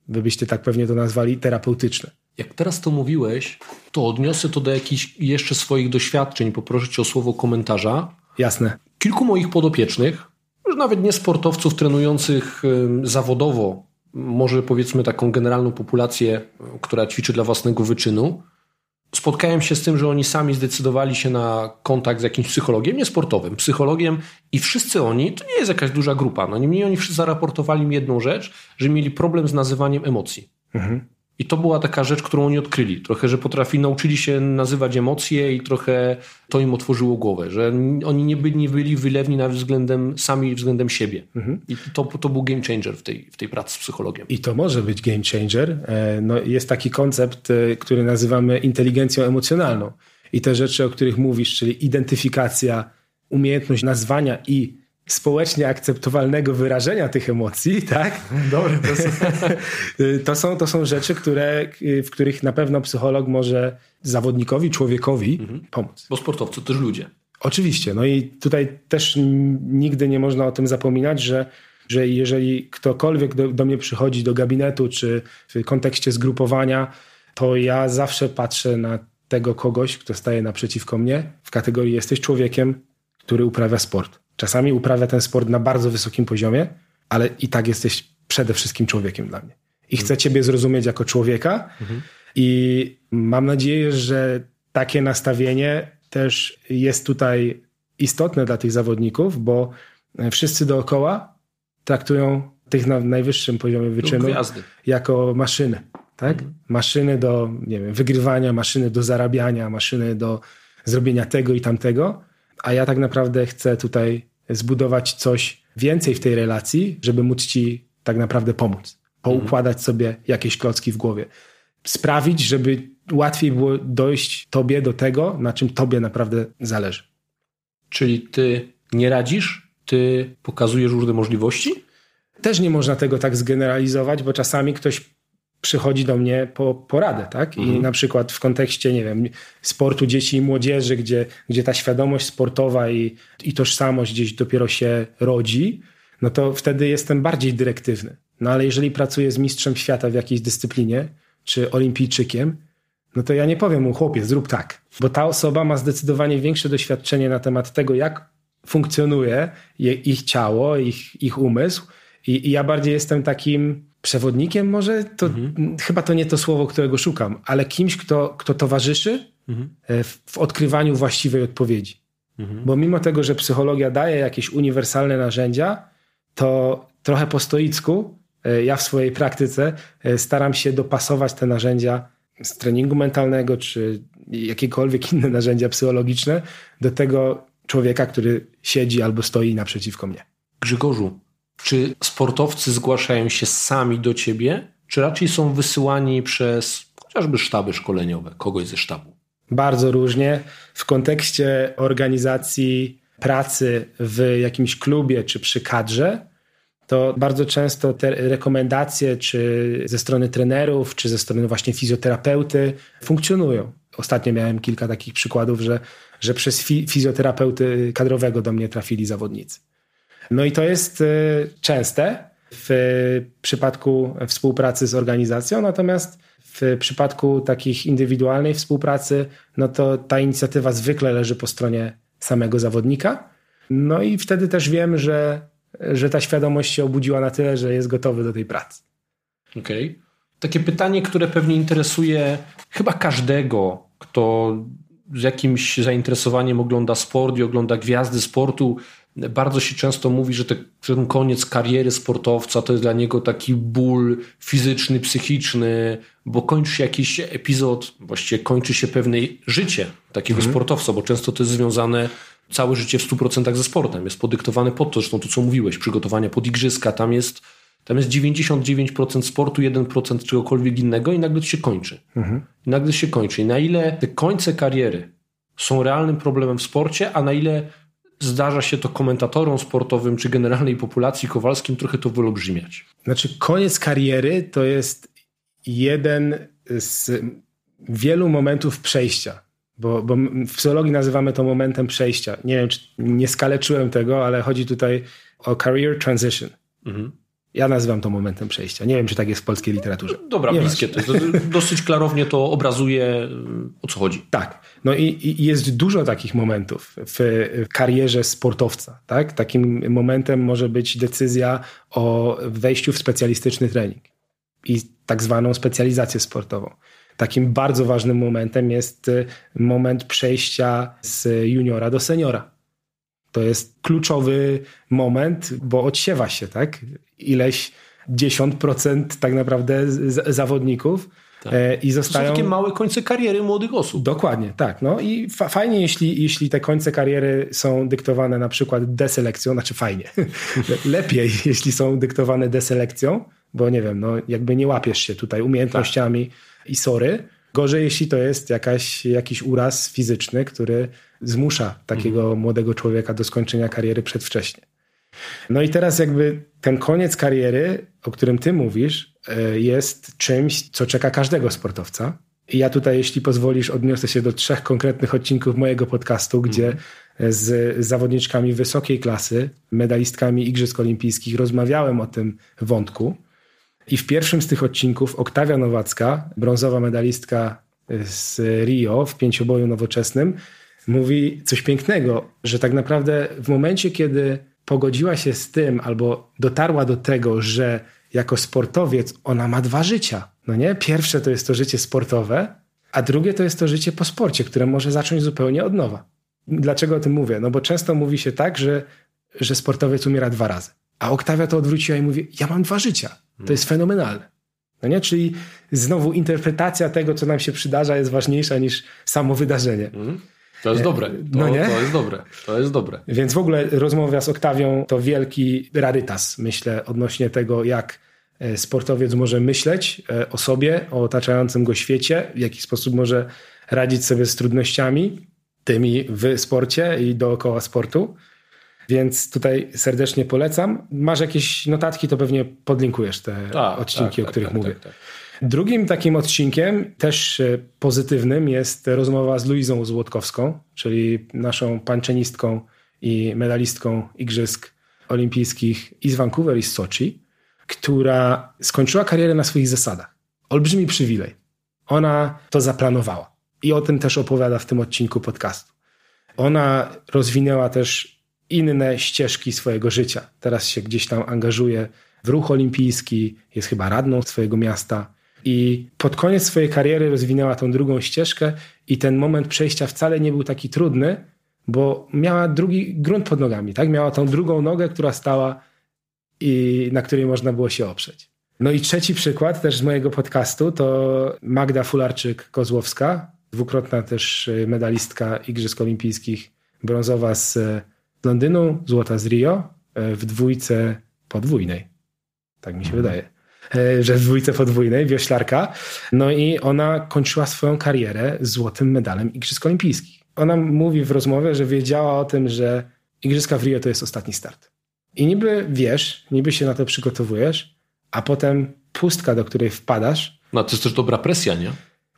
wy byście tak pewnie to nazwali, terapeutyczne. Jak teraz to mówiłeś, to odniosę to do jakichś jeszcze swoich doświadczeń. Poproszę cię o słowo komentarza. Jasne. Kilku moich podopiecznych, już nawet nie sportowców trenujących zawodowo, może powiedzmy taką generalną populację, która ćwiczy dla własnego wyczynu, spotkałem się z tym, że oni sami zdecydowali się na kontakt z jakimś psychologiem, nie sportowym, psychologiem i wszyscy oni, to nie jest jakaś duża grupa, no niemniej oni wszyscy zaraportowali mi jedną rzecz, że mieli problem z nazywaniem emocji. Mhm. I to była taka rzecz, którą oni odkryli. Trochę, że potrafili, nauczyli się nazywać emocje i trochę to im otworzyło głowę, że oni nie byli, nie byli wylewni nawet względem sami względem siebie. Mhm. I to, to był game changer w tej, w tej pracy z psychologiem. I to może być game changer. E, no, jest taki koncept, e, który nazywamy inteligencją emocjonalną. I te rzeczy, o których mówisz, czyli identyfikacja, umiejętność nazwania i społecznie akceptowalnego wyrażenia tych emocji, tak? Dobre, to, są... to, są, to są rzeczy, które, w których na pewno psycholog może zawodnikowi, człowiekowi mhm. pomóc. Bo sportowcy to też ludzie. Oczywiście. No i tutaj też nigdy nie można o tym zapominać, że, że jeżeli ktokolwiek do, do mnie przychodzi do gabinetu, czy w kontekście zgrupowania, to ja zawsze patrzę na tego kogoś, kto staje naprzeciwko mnie w kategorii jesteś człowiekiem, który uprawia sport Czasami uprawia ten sport na bardzo wysokim poziomie, ale i tak jesteś przede wszystkim człowiekiem dla mnie. I chcę Ciebie zrozumieć jako człowieka. Mhm. I mam nadzieję, że takie nastawienie też jest tutaj istotne dla tych zawodników, bo wszyscy dookoła traktują tych na najwyższym poziomie wyczynu jako maszyny. Tak? Mhm. Maszyny do nie wiem, wygrywania, maszyny do zarabiania, maszyny do zrobienia tego i tamtego a ja tak naprawdę chcę tutaj zbudować coś więcej w tej relacji, żeby móc ci tak naprawdę pomóc. Poukładać sobie jakieś klocki w głowie. Sprawić, żeby łatwiej było dojść tobie do tego, na czym tobie naprawdę zależy. Czyli ty nie radzisz, ty pokazujesz różne możliwości? Też nie można tego tak zgeneralizować, bo czasami ktoś przychodzi do mnie po poradę, tak? I mhm. na przykład w kontekście, nie wiem, sportu dzieci i młodzieży, gdzie, gdzie ta świadomość sportowa i, i tożsamość gdzieś dopiero się rodzi, no to wtedy jestem bardziej dyrektywny. No ale jeżeli pracuję z mistrzem świata w jakiejś dyscyplinie, czy olimpijczykiem, no to ja nie powiem mu, chłopie, zrób tak. Bo ta osoba ma zdecydowanie większe doświadczenie na temat tego, jak funkcjonuje ich ciało, ich, ich umysł. I, I ja bardziej jestem takim przewodnikiem może, to mhm. chyba to nie to słowo, którego szukam, ale kimś, kto, kto towarzyszy mhm. E, w, w, odkrywaniu właściwej odpowiedzi. Mhm. Bo mimo tego, że psychologia daje jakieś uniwersalne narzędzia, to trochę po stoicku e, ja w swojej praktyce e, staram się dopasować te narzędzia z treningu mentalnego, czy jakiekolwiek inne narzędzia psychologiczne do tego człowieka, który siedzi albo stoi naprzeciwko mnie. Grzegorzu, czy sportowcy zgłaszają się sami do ciebie, czy raczej są wysyłani przez chociażby sztaby szkoleniowe, kogoś ze sztabu? Bardzo różnie. W kontekście organizacji pracy w jakimś klubie czy przy kadrze, to bardzo często te rekomendacje, czy ze strony trenerów, czy ze strony właśnie fizjoterapeuty funkcjonują. Ostatnio miałem kilka takich przykładów, że, że przez fizjoterapeuty kadrowego do mnie trafili zawodnicy. No i to jest e, częste w przypadku współpracy z organizacją, natomiast w przypadku takich indywidualnej współpracy, no to ta inicjatywa zwykle leży po stronie samego zawodnika. No i wtedy też wiem, że, że ta świadomość się obudziła na tyle, że jest gotowy do tej pracy. Okej. Okay. Takie pytanie, które pewnie interesuje chyba każdego, kto z jakimś zainteresowaniem ogląda sport i ogląda gwiazdy sportu. Bardzo się często mówi, że ten koniec kariery sportowca to jest dla niego taki ból fizyczny, psychiczny, bo kończy się jakiś epizod, właściwie kończy się pewne życie takiego mhm. sportowca, bo często to jest związane całe życie w 100% ze sportem. Jest podyktowane pod to, zresztą to, co mówiłeś, przygotowania pod igrzyska, tam jest, tam jest 99% sportu, 1% czegokolwiek innego i nagle to się kończy. Mhm. I nagle się kończy. I na ile te końce kariery są realnym problemem w sporcie, a na ile zdarza się to komentatorom sportowym czy generalnej populacji Kowalskim trochę to wyolbrzymiać. Znaczy, koniec kariery to jest jeden z wielu momentów przejścia. Bo, bo w psychologii nazywamy to momentem przejścia. Nie wiem, czy nie skaleczyłem tego, ale chodzi tutaj o career transition. Mhm. Ja nazywam to momentem przejścia. Nie wiem, czy tak jest w polskiej literaturze. Dobra, nie bliskie. To, dosyć klarownie to obrazuje, o co chodzi. Tak. No i, i, jest dużo takich momentów w karierze sportowca. Tak? Takim momentem może być decyzja o wejściu w specjalistyczny trening i tak zwaną specjalizację sportową. Takim bardzo ważnym momentem jest moment przejścia z juniora do seniora. To jest kluczowy moment, bo odsiewa się, tak? Ileś dziesiąt procent tak naprawdę zawodników. Tak. E, I zostają... To są takie małe końce kariery młodych osób. Dokładnie, tak. No i fa fajnie, jeśli, jeśli te końce kariery są dyktowane na przykład deselekcją, znaczy fajnie. Lepiej, jeśli są dyktowane deselekcją, bo nie wiem, no jakby nie łapiesz się tutaj umiejętnościami tak. i sory. Gorzej, jeśli to jest jakaś, jakiś uraz fizyczny, który zmusza takiego mhm. młodego człowieka do skończenia kariery przedwcześnie. No i teraz jakby ten koniec kariery, o którym ty mówisz, e, jest czymś, co czeka każdego sportowca. I ja tutaj, jeśli pozwolisz, odniosę się do trzech konkretnych odcinków mojego podcastu, gdzie mhm. z zawodniczkami wysokiej klasy, medalistkami Igrzysk Olimpijskich rozmawiałem o tym wątku. I w pierwszym z tych odcinków Oktawia Nowacka, brązowa medalistka z Rio w pięcioboju nowoczesnym, mówi coś pięknego, że tak naprawdę w momencie, kiedy pogodziła się z tym albo dotarła do tego, że jako sportowiec ona ma dwa życia. No nie? Pierwsze to jest to życie sportowe, a drugie to jest to życie po sporcie, które może zacząć zupełnie od nowa. Dlaczego o tym mówię? No bo często mówi się tak, że, że sportowiec umiera dwa razy. A Oktawia to odwróciła i mówi: Ja mam dwa życia. To jest fenomenalne. No nie? Czyli znowu interpretacja tego, co nam się przydarza, jest ważniejsza niż samo wydarzenie. Mm. To jest dobre. To, no nie? to jest dobre. To jest dobre. Więc w ogóle rozmowa z Oktawią to wielki rarytas, myślę, odnośnie tego, jak e, sportowiec może myśleć e, o sobie, o otaczającym go świecie, w jaki sposób może radzić sobie z trudnościami, tymi w sporcie i dookoła sportu. Więc tutaj serdecznie polecam. Masz jakieś notatki, to pewnie podlinkujesz te tak, odcinki, tak, o których tak, mówię. Tak, tak. Drugim takim odcinkiem, też e, pozytywnym, jest rozmowa z Luizą Złotkowską, czyli naszą panczenistką i medalistką Igrzysk Olimpijskich i z Vancouver i z Soczi, która skończyła karierę na swoich zasadach. Olbrzymi przywilej. Ona to zaplanowała. I o tym też opowiada w tym odcinku podcastu. Ona rozwinęła też inne ścieżki swojego życia. Teraz się gdzieś tam angażuje w ruch olimpijski, jest chyba radną swojego miasta. I pod koniec swojej kariery rozwinęła tą drugą ścieżkę, i ten moment przejścia wcale nie był taki trudny, bo miała drugi grunt pod nogami, tak? Miała tą drugą nogę, która stała i na której można było się oprzeć. No i trzeci przykład też z mojego podcastu to Magda Fularczyk-Kozłowska, dwukrotna też y, medalistka Igrzysk Olimpijskich, brązowa z Londynu, złota z Rio, y, w dwójce podwójnej. Tak mi się mhm. wydaje. Y, że w dwójce podwójnej, wioślarka. No i ona kończyła swoją karierę złotym medalem Igrzysk Olimpijskich. Ona mówi w rozmowie, że wiedziała o tym, że Igrzyska w Rio to jest ostatni start. I niby wiesz, niby się na to przygotowujesz, a potem pustka, do której wpadasz. No to jest też dobra presja, nie?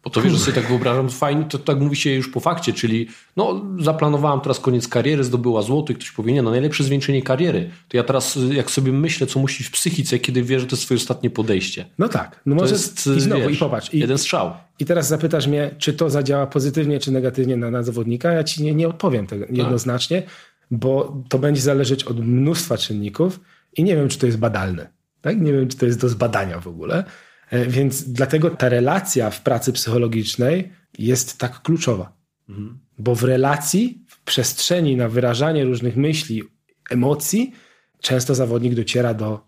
Bo to wiesz, że sobie tak wyobrażam, fajnie, to tak mówi się już po fakcie, czyli no zaplanowałam teraz koniec kariery, zdobyła złoto i ktoś powie, nie, no najlepsze zwieńczenie kariery. To ja teraz jak sobie myślę, co musi w psychice, kiedy wie, że to jest swoje ostatnie podejście. No tak. No może jest, i znowu, wiesz, i popatrz. I, jeden strzał. I teraz zapytasz mnie, czy to zadziała pozytywnie, czy negatywnie na, na zawodnika. Ja ci nie, nie odpowiem tego tak. jednoznacznie, bo to będzie zależeć od mnóstwa czynników i nie wiem, czy to jest badalne. Tak? Nie wiem, czy to jest do zbadania w ogóle. E, więc dlatego ta relacja w pracy psychologicznej jest tak kluczowa. Mhm. Bo w relacji, w przestrzeni na wyrażanie różnych myśli, emocji, często zawodnik dociera do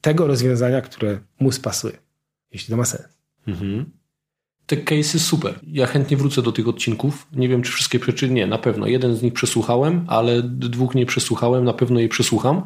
tego rozwiązania, które mu spasuje. Jeśli to ma sens. Mhm. Te case'y super. Ja chętnie wrócę do tych odcinków. Nie wiem, czy wszystkie przyczyny. Nie, na pewno. Jeden z nich przesłuchałem, ale dwóch nie przesłuchałem. Na pewno je przesłucham.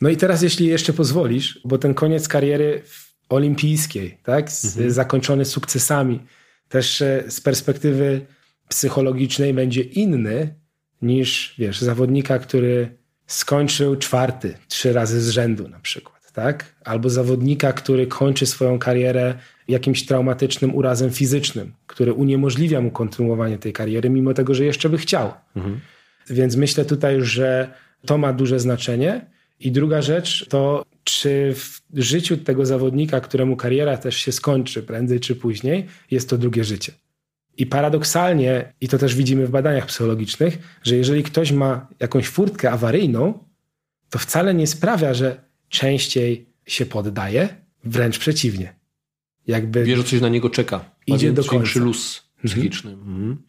No i teraz, jeśli jeszcze pozwolisz, bo ten koniec kariery olimpijskiej, tak? Z, mhm. zakończony sukcesami, też e, z perspektywy psychologicznej będzie inny niż, wiesz, zawodnika, który skończył czwarty, trzy razy z rzędu na przykład, tak? Albo zawodnika, który kończy swoją karierę jakimś traumatycznym urazem fizycznym, który uniemożliwia mu kontynuowanie tej kariery, mimo tego, że jeszcze by chciał. Mhm. Więc myślę tutaj, że to ma duże znaczenie. I druga rzecz to, czy w życiu tego zawodnika, któremu kariera też się skończy prędzej czy później, jest to drugie życie. I paradoksalnie, i to też widzimy w badaniach psychologicznych, że jeżeli ktoś ma jakąś furtkę awaryjną, to wcale nie sprawia, że częściej się poddaje, wręcz przeciwnie. Jakby Wie, że coś na niego czeka. Idzie do końca. luz psychiczny. Mhm. Mhm.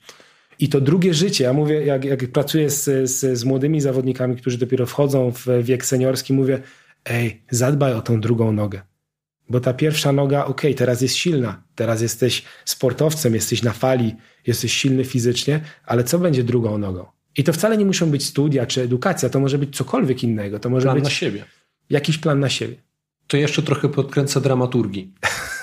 I to drugie życie, ja mówię, jak, jak pracuję z, z, z młodymi zawodnikami, którzy dopiero wchodzą w wiek seniorski, mówię, ej, zadbaj o tą drugą nogę. Bo ta pierwsza noga, okej, okay, teraz jest silna, teraz jesteś sportowcem, jesteś na fali, jesteś silny fizycznie, ale co będzie drugą nogą? I to wcale nie muszą być studia czy edukacja, to może być cokolwiek innego. To może plan być na siebie. Jakiś plan na siebie. To jeszcze trochę podkręca dramaturgii.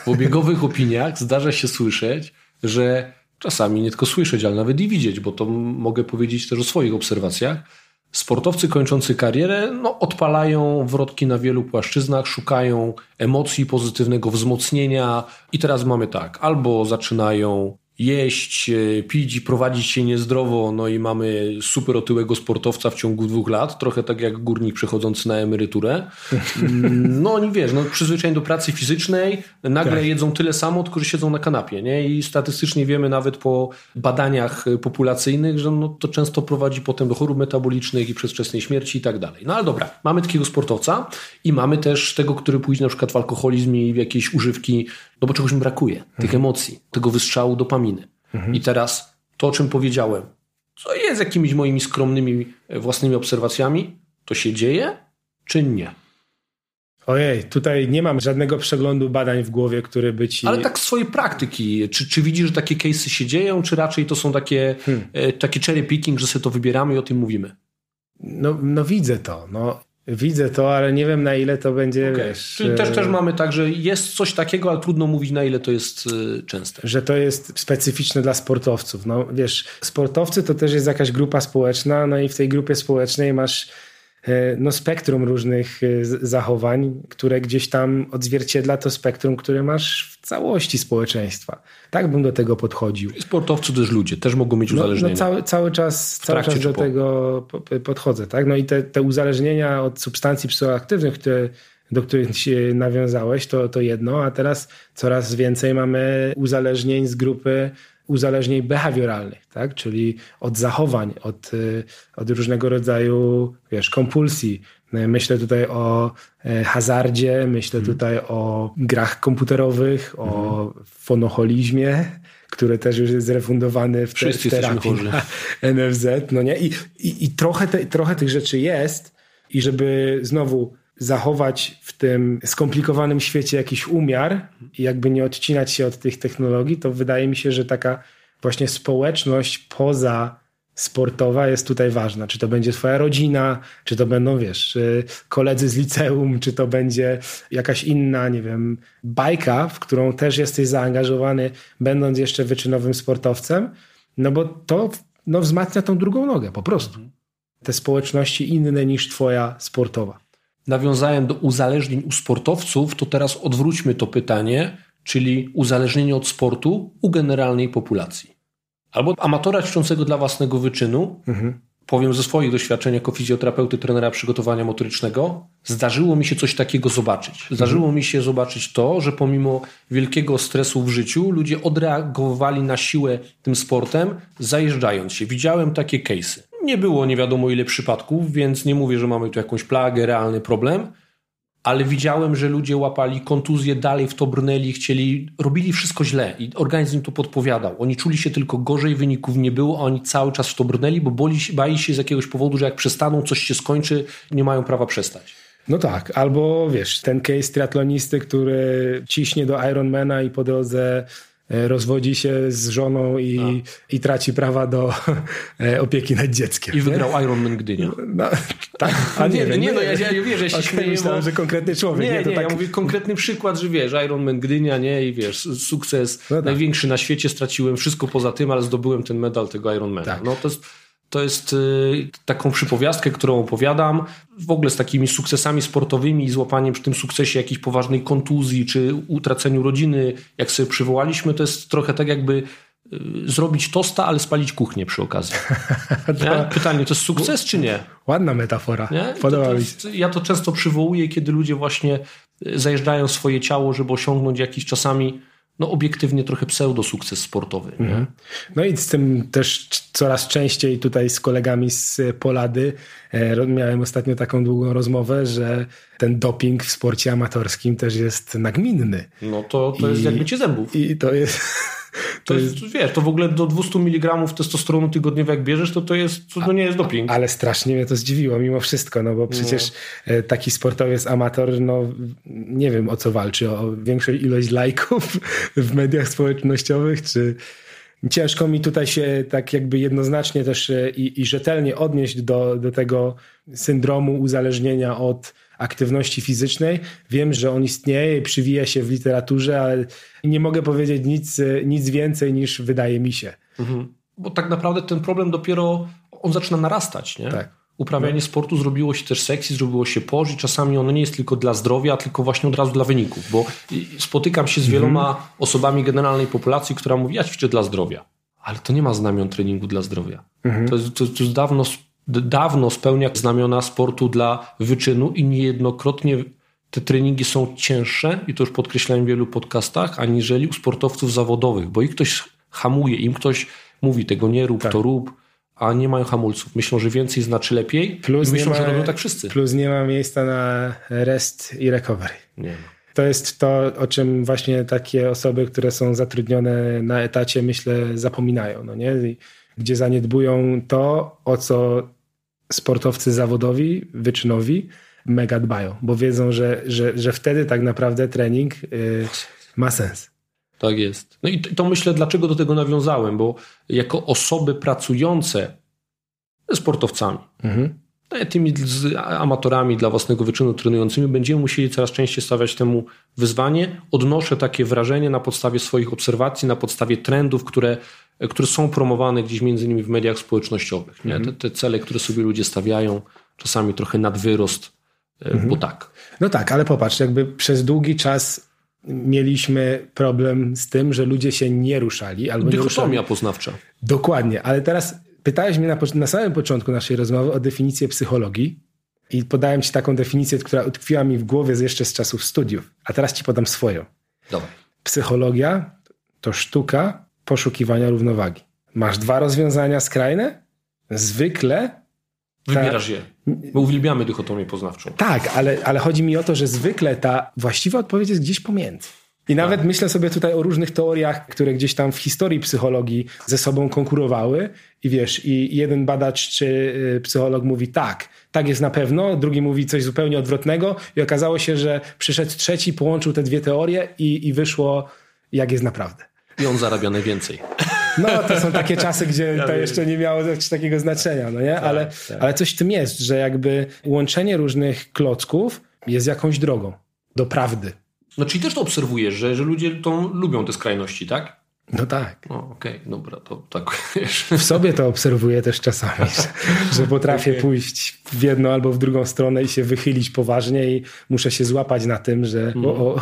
W obiegowych opiniach zdarza się słyszeć, że czasami nie tylko słyszeć, ale nawet i widzieć, bo to mogę powiedzieć też o swoich obserwacjach. Sportowcy kończący karierę no, odpalają wrotki na wielu płaszczyznach, szukają emocji, pozytywnego wzmocnienia. I teraz mamy tak, albo zaczynają jeść, e, pić i prowadzić się niezdrowo, no i mamy super otyłego sportowca w ciągu dwóch lat, trochę tak jak górnik przechodzący na emeryturę. No oni wiesz, no przyzwyczajeni do pracy fizycznej, nagle tak. jedzą tyle samo, tylko że siedzą na kanapie, nie? I statystycznie wiemy nawet po badaniach populacyjnych, że no, to często prowadzi potem do chorób metabolicznych i przedwczesnej śmierci i tak dalej. No ale dobra, mamy takiego sportowca i mamy też tego, który pójdzie na przykład w alkoholizm i w jakieś używki, no bo czegoś mi brakuje, tych mhm. emocji, tego wystrzału dopaminy. Mhm. I teraz to, o czym powiedziałem, co jest jakimiś moimi skromnymi e, własnymi obserwacjami, to się dzieje, czy nie? Ojej, tutaj nie mam żadnego przeglądu badań w głowie, który by ci... Ale tak z swojej praktyki, czy, czy widzisz, że takie case'y się dzieją, czy raczej to są takie, hmm. E, takie cherry picking, że sobie to wybieramy i o tym mówimy? No, no widzę to. No, Widzę to, ale nie wiem na ile to będzie. Okay. Wiesz, Czyli też, też mamy tak, że jest coś takiego, ale trudno mówić na ile to jest y, częste. Że to jest specyficzne dla sportowców. No wiesz, sportowcy to też jest jakaś grupa społeczna, no i w tej grupie społecznej masz E, no, spektrum różnych e, zachowań, które gdzieś tam odzwierciedla to spektrum, które masz w całości społeczeństwa. Tak bym do tego podchodził. Sportowcy też ludzie, też mogą mieć uzależnienia. No, no cały, cały czas, cały czas do tego podchodzę. Tak? No i te, te uzależnienia od substancji psychoaktywnych, które do których się nawiązałeś, to, to jedno, a teraz coraz więcej mamy uzależnień z grupy uzależnień behawioralnych, tak? czyli od zachowań, od, y, od różnego rodzaju wiesz, kompulsji. Myślę tutaj o e, hazardzie, myślę hmm. tutaj o grach komputerowych, hmm. o mhm. fonoholizmie, który też już jest zrefundowany w, te, w terapii NFZ. No nie? I, i, i trochę, te, trochę tych rzeczy jest i żeby znowu zachować w tym skomplikowanym świecie jakiś umiar i jakby nie odcinać się od tych technologii, to wydaje mi się, że taka właśnie społeczność poza sportowa jest tutaj ważna. Czy to będzie twoja rodzina, czy to będą, wiesz, koledzy z liceum, czy to będzie jakaś inna, nie wiem, bajka, w którą też jesteś zaangażowany, będąc jeszcze wyczynowym sportowcem, no bo to no, wzmacnia tą drugą nogę, po prostu. Te społeczności inne niż twoja sportowa. Nawiązałem do uzależnień u sportowców, to teraz odwróćmy to pytanie, czyli uzależnienie od sportu u generalnej populacji albo amatora ćwiczącego dla własnego wyczynu, mhm. powiem ze swoich doświadczeń jako fizjoterapeuty, trenera przygotowania motorycznego, zdarzyło mi się coś takiego zobaczyć. Zdarzyło mhm. mi się zobaczyć to, że pomimo wielkiego stresu w życiu, ludzie odreagowali na siłę tym sportem, zajeżdżając się. Widziałem takie case'y. Nie było nie wiadomo ile przypadków, więc nie mówię, że mamy tu jakąś plagę, realny problem, ale widziałem, że ludzie łapali kontuzję, dalej w to brnęli, chcieli, robili wszystko źle i organizm to podpowiadał. Oni czuli się tylko gorzej, wyników nie było, a oni cały czas w to brnęli, bo boli, bali się z jakiegoś powodu, że jak przestaną, coś się skończy, nie mają prawa przestać. No tak, albo wiesz, ten case triatlonisty, który ciśnie do Ironmana i po drodze rozwodzi się z żoną i, i traci prawa do e, opieki nad dzieckiem. I wygrał nie? Ironman Gdynia. No, tak, a nie, nie, nie, no ja, ja wiesz, ja się okay, śmieję, myślałem, bo... że konkretny człowiek. Nie, nie, nie tak... ja mówię konkretny przykład, że wiesz, Ironman Gdynia, nie, i wiesz, sukces no tak. największy na świecie, straciłem wszystko poza tym, ale zdobyłem ten medal tego Ironmana. Tak. No to jest to jest y, taką przypowiastkę, którą opowiadam. W ogóle z takimi sukcesami sportowymi i złapaniem przy tym sukcesie jakiejś poważnej kontuzji czy utraceniu rodziny, jak sobie przywołaliśmy, to jest trochę tak jakby y, zrobić tosta, ale spalić kuchnię przy okazji. to... Pytanie, to jest sukces czy nie? Ładna metafora. Nie? Podoba mi się. Ja to często przywołuję, kiedy ludzie właśnie y, zajeżdżają swoje ciało, żeby osiągnąć jakiś czasami no obiektywnie trochę pseudo-sukces sportowy. Mhm. No i z tym też coraz częściej tutaj z kolegami z Polady e, miałem ostatnio taką długą rozmowę, że ten doping w sporcie amatorskim też jest nagminny. No to, to I, jest jak mycie zębów. I to jest... To, jest, wiesz, to w ogóle do 200 mg testosteronu tygodniowo jak bierzesz, to to, jest, to, to nie jest doping. Ale strasznie mnie to zdziwiło mimo wszystko, no bo przecież no. taki sportowiec amator, no nie wiem o co walczy, o większą ilość lajków w mediach społecznościowych, czy ciężko mi tutaj się tak jakby jednoznacznie też e, i, i rzetelnie odnieść do, do tego syndromu uzależnienia od aktywności fizycznej. Wiem, że on istnieje i przywija się w literaturze, ale nie mogę powiedzieć nic, nic więcej niż wydaje mi się. Mhm. Bo tak naprawdę ten problem dopiero on zaczyna narastać, nie? Tak. Uprawianie no. sportu zrobiło się też seksy, zrobiło się poż i czasami ono nie jest tylko dla zdrowia, tylko właśnie od razu dla wyników, bo spotykam się z wieloma mhm. osobami generalnej populacji, która mówi, ja ćwiczę dla zdrowia, ale to nie ma znamion treningu dla zdrowia. Mhm. To, jest, to, to jest dawno dawno spełnia znamiona sportu dla wyczynu i niejednokrotnie te treningi są cięższe, i to już podkreślałem w wielu podcastach, aniżeli u sportowców zawodowych, bo ich ktoś hamuje, im ktoś mówi tego nie rób, tak. to rób, a nie mają hamulców. Myślą, że więcej znaczy lepiej plus myślą, ma, że robią tak wszyscy. Plus nie ma miejsca na rest i recovery. Nie ma. To jest to, o czym właśnie takie osoby, które są zatrudnione na etacie, myślę, zapominają. No nie? Gdzie zaniedbują to, o co sportowcy zawodowi, wyczynowi mega dbają, bo wiedzą, że, że, że wtedy tak naprawdę trening yy, ma sens. Tak jest. No i to myślę, dlaczego do tego nawiązałem, bo jako osoby pracujące ze sportowcami, mhm. tymi z amatorami dla własnego wyczynu trenującymi, będziemy musieli coraz częściej stawiać temu wyzwanie. Odnoszę takie wrażenie na podstawie swoich obserwacji, na podstawie trendów, które które są promowane gdzieś między innymi w mediach społecznościowych. Nie? Mhm. Te, te, cele, które sobie ludzie stawiają, czasami trochę nadwyrost, e, mhm. bo tak. No tak, ale popatrz, jakby przez długi czas mieliśmy problem z tym, że ludzie się nie ruszali. Albo Dychotomia nie ruszali. poznawcza. Dokładnie, ale teraz pytałeś mnie na, na samym początku naszej rozmowy o definicję psychologii i podałem ci taką definicję, która utkwiła mi w głowie jeszcze z czasów studiów, a teraz ci podam swoją. Dobra. Psychologia to sztuka poszukiwania równowagi. Masz dwa rozwiązania skrajne? Zwykle. Wybierasz je. My uwielbiamy dychotomię poznawczą. Tak, ale, ale chodzi mi o to, że zwykle ta właściwa odpowiedź jest gdzieś pomiędzy. I nawet tak. myślę sobie tutaj o różnych teoriach, które gdzieś tam w historii psychologii ze sobą konkurowały. I wiesz, i jeden badacz czy y, psycholog mówi tak, tak jest na pewno, drugi mówi coś zupełnie odwrotnego, i okazało się, że przyszedł trzeci, połączył te dwie teorie i, i wyszło, jak jest naprawdę. I on zarabia najwięcej. No, to są takie czasy, gdzie ja to wiem. jeszcze nie miało takiego znaczenia, no nie? Tak, ale, tak. ale coś w tym jest, że jakby łączenie różnych klocków jest jakąś drogą do prawdy. No czyli też to obserwujesz, że, że ludzie to lubią te skrajności, tak? No tak. Okej, okay, dobra, to tak. W sobie to obserwuję też czasami, że, że potrafię okay. pójść w jedną albo w drugą stronę i się wychylić poważnie i muszę się złapać na tym, że mm. o, o,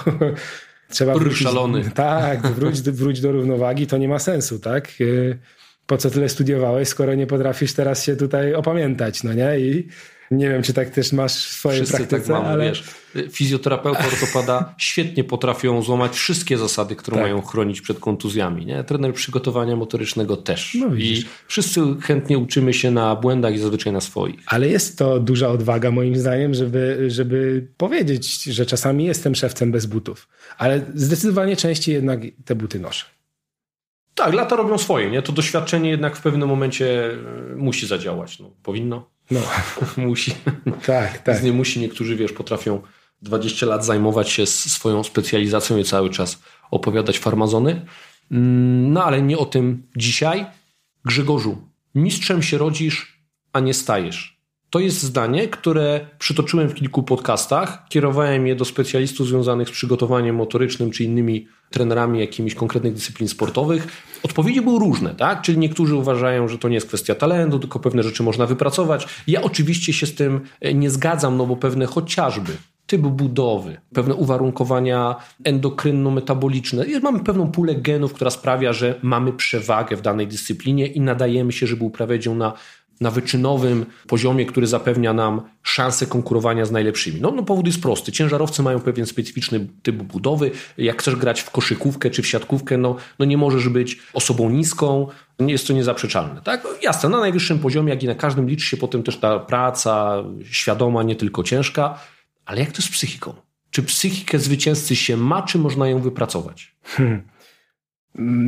trzeba wrócić. szalony. Tak, wróć, wróć do równowagi, to nie ma sensu, tak? Y, po co tyle studiowałeś, skoro nie potrafisz teraz się tutaj opamiętać, no nie? I nie wiem, czy tak też masz w swojej Wszyscy tak praktyce, tak mamy, ale... wiesz. Fizjoterapeuta, ortopada świetnie potrafią złamać wszystkie zasady, które tak. mają chronić przed kontuzjami. Nie? Trener przygotowania motorycznego też. No, I wszyscy chętnie uczymy się na błędach i zazwyczaj na swoich. Ale jest to duża odwaga moim zdaniem, żeby, żeby powiedzieć, że czasami jestem szewcem bez butów. Ale zdecydowanie częściej jednak te buty noszę. Tak, lata robią swoje, nie? To doświadczenie jednak w pewnym momencie e, musi zadziałać. No, powinno. No. musi. Tak, tak. Nie musi. Niektórzy, wiesz, potrafią 20 lat zajmować się swoją specjalizacją i cały czas opowiadać farmazony. Mm, no ale nie o tym dzisiaj. Grzegorzu, mistrzem się rodzisz, a nie stajesz. To jest zdanie, które przytoczyłem w kilku podcastach. Kierowałem je do specjalistów związanych z przygotowaniem motorycznym czy innymi trenerami jakimiś konkretnych dyscyplin sportowych. Odpowiedzi były różne, tak? Czyli niektórzy uważają, że to nie jest kwestia talentu, tylko pewne rzeczy można wypracować. Ja oczywiście się z tym e, nie zgadzam, no bo pewne chociażby typ budowy, pewne uwarunkowania endokrynno-metaboliczne. Mamy pewną pulę genów, która sprawia, że mamy przewagę w danej dyscyplinie i nadajemy się, żeby uprawiać ją na na wyczynowym poziomie, który zapewnia nam szansę konkurowania z najlepszymi. No, no powód jest prosty. Ciężarowcy mają pewien specyficzny typ budowy. Jak chcesz grać w koszykówkę czy w siatkówkę, no, no nie możesz być osobą niską, jest to niezaprzeczalne. Tak? Jasne, na najwyższym poziomie, jak i na każdym liczy się potem też ta praca świadoma, nie tylko ciężka. Ale jak to z psychiką? Czy psychikę zwycięzcy się ma, czy można ją wypracować? Hmm.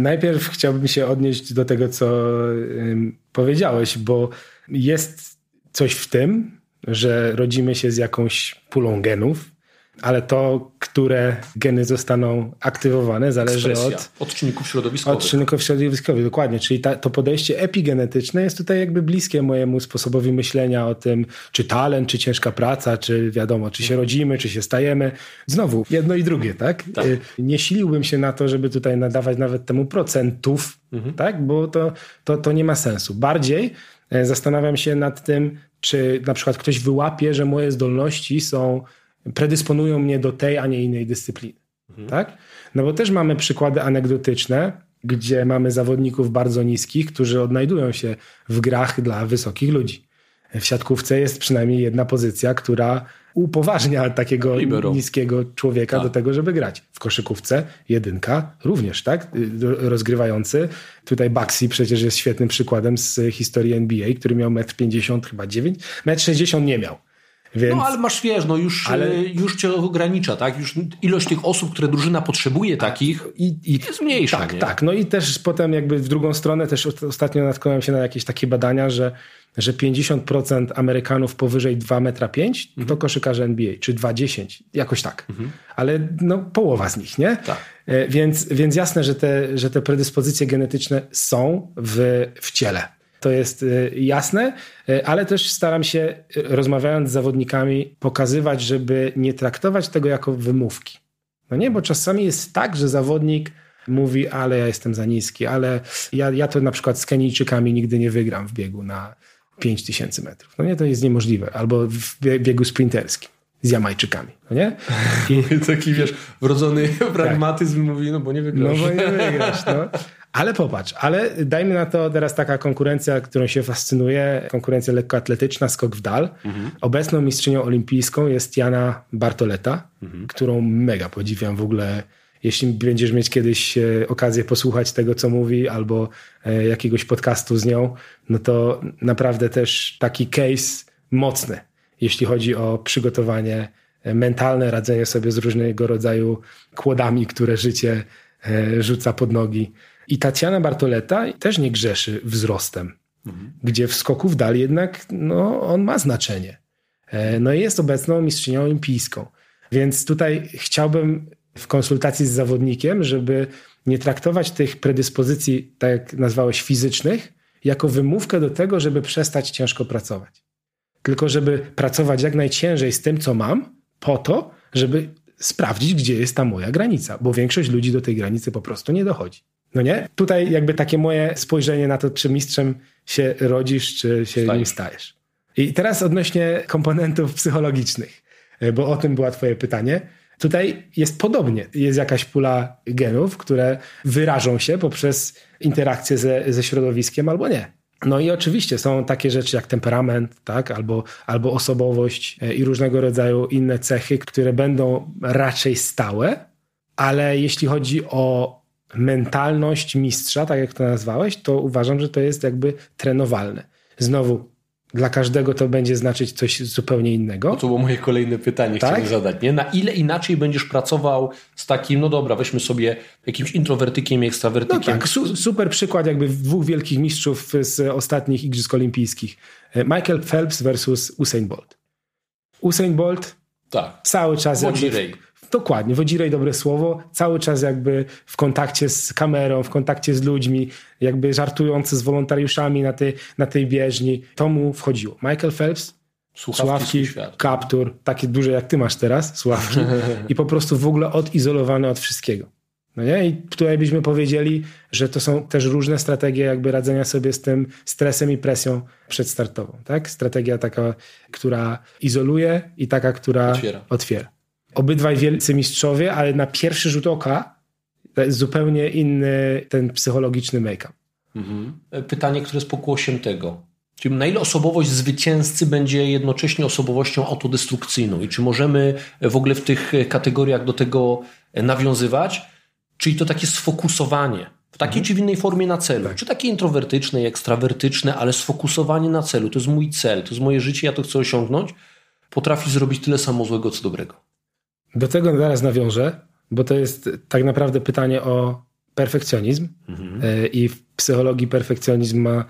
Najpierw chciałbym się odnieść do tego, co powiedziałeś, bo jest coś w tym, że rodzimy się z jakąś pulą genów, ale to, które geny zostaną aktywowane, zależy Ekspresja. od, od czynników środowiskowych. Od czynników środowiskowych, dokładnie. Czyli ta, to podejście epigenetyczne jest tutaj jakby bliskie mojemu sposobowi myślenia o tym, czy talent, czy ciężka praca, czy wiadomo, czy się rodzimy, czy się stajemy. Znowu, jedno i drugie, tak? tak. Y, nie siliłbym się na to, żeby tutaj nadawać nawet temu procentów, mhm. tak? Bo to, to, to nie ma sensu. Bardziej e, zastanawiam się nad tym, czy na przykład ktoś wyłapie, że moje zdolności są predysponują mnie do tej, a nie innej dyscypliny. Mhm. Tak? No bo też mamy przykłady anegdotyczne, gdzie mamy zawodników bardzo niskich, którzy odnajdują się w grach dla wysokich ludzi. W siatkówce jest przynajmniej jedna pozycja, która upoważnia takiego Libero. niskiego człowieka tak. do tego, żeby grać. W koszykówce jedynka również, tak? Rozgrywający. Tutaj Baxi przecież jest świetnym przykładem z historii NBA, który miał 1,50 m chyba 9, 1,60 m nie miał. Więc... No ale masz, wiesz, no już, ale... już cię ogranicza, tak? Już ilość tych osób, które drużyna potrzebuje takich i, i jest mniejsza. Tak, nie? tak. No i też potem jakby w drugą stronę też ostatnio natknąłem się na jakieś takie badania, że że 50% Amerykanów powyżej 2,5 metra mhm. to koszykarze NBA, czy 2,10, jakoś tak. Mhm. Ale no, połowa z nich, nie? Tak. E, więc, więc jasne, że te, że te predyspozycje genetyczne są w, w ciele to jest y, jasne, y, ale też staram się, y, rozmawiając z zawodnikami, pokazywać, żeby nie traktować tego jako wymówki. No nie, bo czasami jest tak, że zawodnik mówi, ale ja jestem za niski, ale ja, ja to na przykład z Kenijczykami nigdy nie wygram w biegu na 5000 metrów. No nie, to jest niemożliwe. Albo w biegu sprinterskim z Jamajczykami, no nie? I taki, wiesz, wrodzony pragmatyzm tak. mówi, no bo nie wygrasz. No bo nie wygrasz, no. Ale popatrz, ale dajmy na to teraz taka konkurencja, którą się fascynuje, konkurencja lekkoatletyczna, skok w dal. Mhm. Obecną mistrzynią olimpijską jest Jana Bartoleta, mhm. którą mega podziwiam w ogóle. Jeśli będziesz mieć kiedyś e, okazję posłuchać tego, co mówi, albo e, jakiegoś podcastu z nią, no to naprawdę też taki case mocny, jeśli chodzi o przygotowanie mentalne, radzenie sobie z różnego rodzaju kłodami, które życie e, rzuca pod nogi. I Tatiana Bartoletta też nie grzeszy wzrostem, mhm. gdzie w skoku w dal jednak no, on ma znaczenie. E, no i jest obecną mistrzynią olimpijską. Więc tutaj chciałbym w konsultacji z zawodnikiem, żeby nie traktować tych predyspozycji, tak jak nazwałeś, fizycznych, jako wymówkę do tego, żeby przestać ciężko pracować. Tylko żeby pracować jak najciężej z tym, co mam, po to, żeby sprawdzić, gdzie jest ta moja granica, bo większość ludzi do tej granicy po prostu nie dochodzi. No nie? Tutaj jakby takie moje spojrzenie na to, czy mistrzem się rodzisz, czy się stajesz. nim stajesz. I teraz odnośnie komponentów psychologicznych, bo o tym było twoje pytanie. Tutaj jest podobnie. Jest jakaś pula genów, które wyrażą się poprzez interakcję ze, ze środowiskiem albo nie. No i oczywiście są takie rzeczy jak temperament, tak, albo, albo osobowość e, i różnego rodzaju inne cechy, które będą raczej stałe, ale jeśli chodzi o mentalność mistrza, tak jak to nazwałeś, to uważam, że to jest jakby trenowalne. Znowu, dla każdego to będzie znaczyć coś zupełnie innego. No to było moje kolejne pytanie, tak? chciałem zadać. Nie? Na ile inaczej będziesz pracował z takim, no dobra, weźmy sobie jakimś introwertykiem i ekstrawertykiem. No tak, su super przykład jakby dwóch wielkich mistrzów z ostatnich Igrzysk Olimpijskich. Michael Phelps versus Usain Bolt. Usain Bolt tak. cały czas... Jakby, Dokładnie, wodzirej dobre słowo, cały czas jakby w kontakcie z kamerą, w kontakcie z ludźmi, jakby żartujący z wolontariuszami na tej, na tej bieżni. To mu wchodziło. Michael Phelps, słuchawki, kaptur, takie duże jak ty masz teraz, słuchawki i po prostu w ogóle odizolowany od wszystkiego. No nie? I tutaj byśmy powiedzieli, że to są też różne strategie jakby radzenia sobie z tym stresem i presją przedstartową. Tak? Strategia taka, która izoluje i taka, która otwiera. otwiera obydwaj wielcy mistrzowie, ale na pierwszy rzut oka zupełnie inny ten psychologiczny make-up. Mhm. Pytanie, które jest pokłosiem tego. Czyli na ile osobowość zwycięzcy będzie jednocześnie osobowością autodestrukcyjną i czy możemy w ogóle w tych kategoriach do tego nawiązywać? Czyli to takie sfokusowanie w takiej mhm. czy w innej formie na celu. Tak. Czy takie introwertyczne, ekstrawertyczne, ale sfokusowanie na celu. To jest mój cel, to jest moje życie, ja to chcę osiągnąć. Potrafi zrobić tyle samo złego, co dobrego. Do tego zaraz nawiążę, bo to jest tak naprawdę pytanie o perfekcjonizm. Mhm. E, I w psychologii perfekcjonizm ma,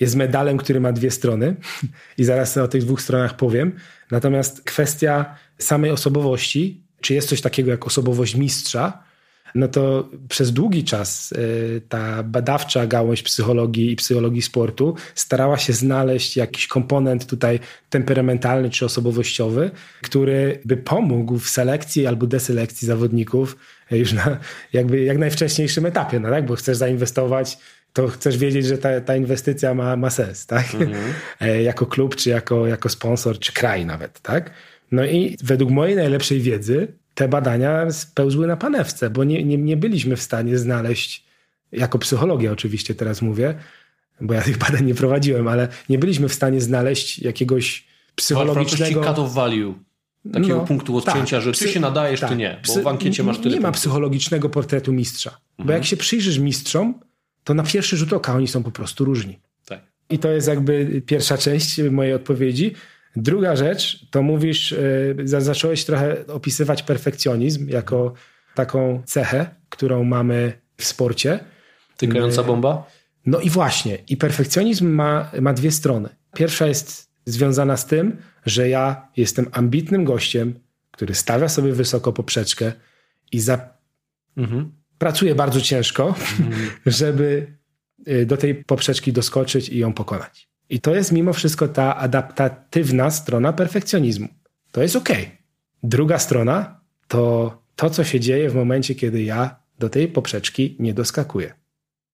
jest medalem, który ma dwie strony. I zaraz o tych dwóch stronach powiem. Natomiast kwestia samej osobowości, czy jest coś takiego jak osobowość mistrza, no to przez długi czas y, ta badawcza gałąź psychologii i psychologii sportu starała się znaleźć jakiś komponent tutaj temperamentalny czy osobowościowy, który by pomógł w selekcji albo deselekcji zawodników już na jakby jak najwcześniejszym etapie, no tak? bo chcesz zainwestować to chcesz wiedzieć, że ta, ta inwestycja ma, ma sens, tak? Mhm. E, jako klub, czy jako, jako sponsor, czy kraj nawet, tak? No i według mojej najlepszej wiedzy te badania spełzły na panewce, bo nie, nie, nie byliśmy w stanie znaleźć, jako psychologia oczywiście teraz mówię, bo ja tych badań nie prowadziłem, ale nie byliśmy w stanie znaleźć jakiegoś psychologicznego... cut of value. Takiego no, punktu odcięcia, tak, że ty się nadajesz, tak, czy nie, bo w ankiecie masz tyle Nie ma psychologicznego portretu mistrza. Mhm. Bo jak się przyjrzysz mistrzom, to na pierwszy rzut oka oni są po prostu różni. Tak. I to jest jakby pierwsza część mojej odpowiedzi. Druga rzecz, to mówisz, e, zacząłeś trochę opisywać perfekcjonizm jako taką cechę, którą mamy w sporcie. Tykająca bomba? No i właśnie. I perfekcjonizm ma, ma dwie strony. Pierwsza jest związana z tym, że ja jestem ambitnym gościem, który stawia sobie wysoko poprzeczkę i za... mhm. pracuje bardzo ciężko, mhm. żeby e, do tej poprzeczki doskoczyć i ją pokonać. I to jest mimo wszystko ta adaptatywna strona perfekcjonizmu. To jest ok. Druga strona to to, co się dzieje w momencie, kiedy ja do tej poprzeczki nie doskakuję.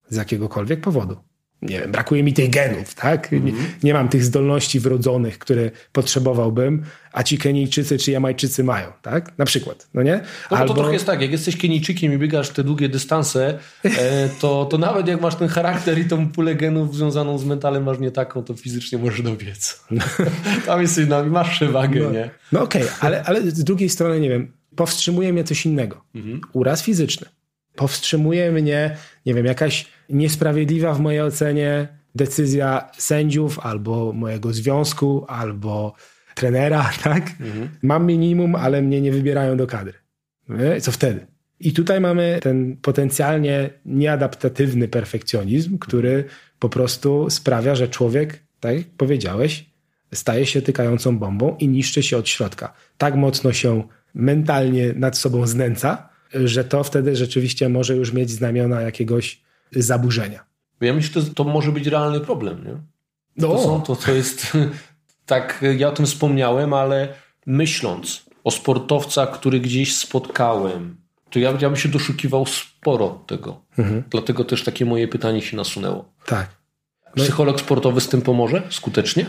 Z jakiegokolwiek powodu nie wiem, brakuje mi tych genów, tak? Mm -hmm. nie, nie, mam tych zdolności wrodzonych, które potrzebowałbym, a ci Kenijczycy czy Jamajczycy mają, tak? Na przykład, no nie? No Albo... to trochę jest tak, jak jesteś Kenijczykiem i biegasz te długie dystanse, e, to, to nawet jak masz ten charakter i tą pulę genów związaną z mentalem masz nie taką, to fizycznie możesz dobiec. Tam jesteś, no, masz przewagę, no, nie? No okej, okay, ale, ale z drugiej strony, nie wiem, powstrzymuje mnie coś innego. -hmm. Uraz fizyczny powstrzymuje mnie, nie wiem, jakaś niesprawiedliwa w mojej ocenie decyzja sędziów albo mojego związku, albo trenera, tak? Mhm. Mam minimum, ale mnie nie wybierają do kadry. Co wtedy? I tutaj mamy ten potencjalnie nieadaptatywny perfekcjonizm, który po prostu sprawia, że człowiek, tak jak powiedziałeś, staje się tykającą bombą i niszczy się od środka. Tak mocno się mentalnie nad sobą znęca, że to wtedy rzeczywiście może już mieć znamiona jakiegoś zaburzenia. Ja myślę, że to może być realny problem. Nie? No. To, są, to, to jest tak, ja o tym wspomniałem, ale myśląc o sportowca, który gdzieś spotkałem, to ja, ja bym się doszukiwał sporo tego. Mhm. Dlatego też takie moje pytanie się nasunęło. Tak. No Psycholog sportowy z tym pomoże skutecznie?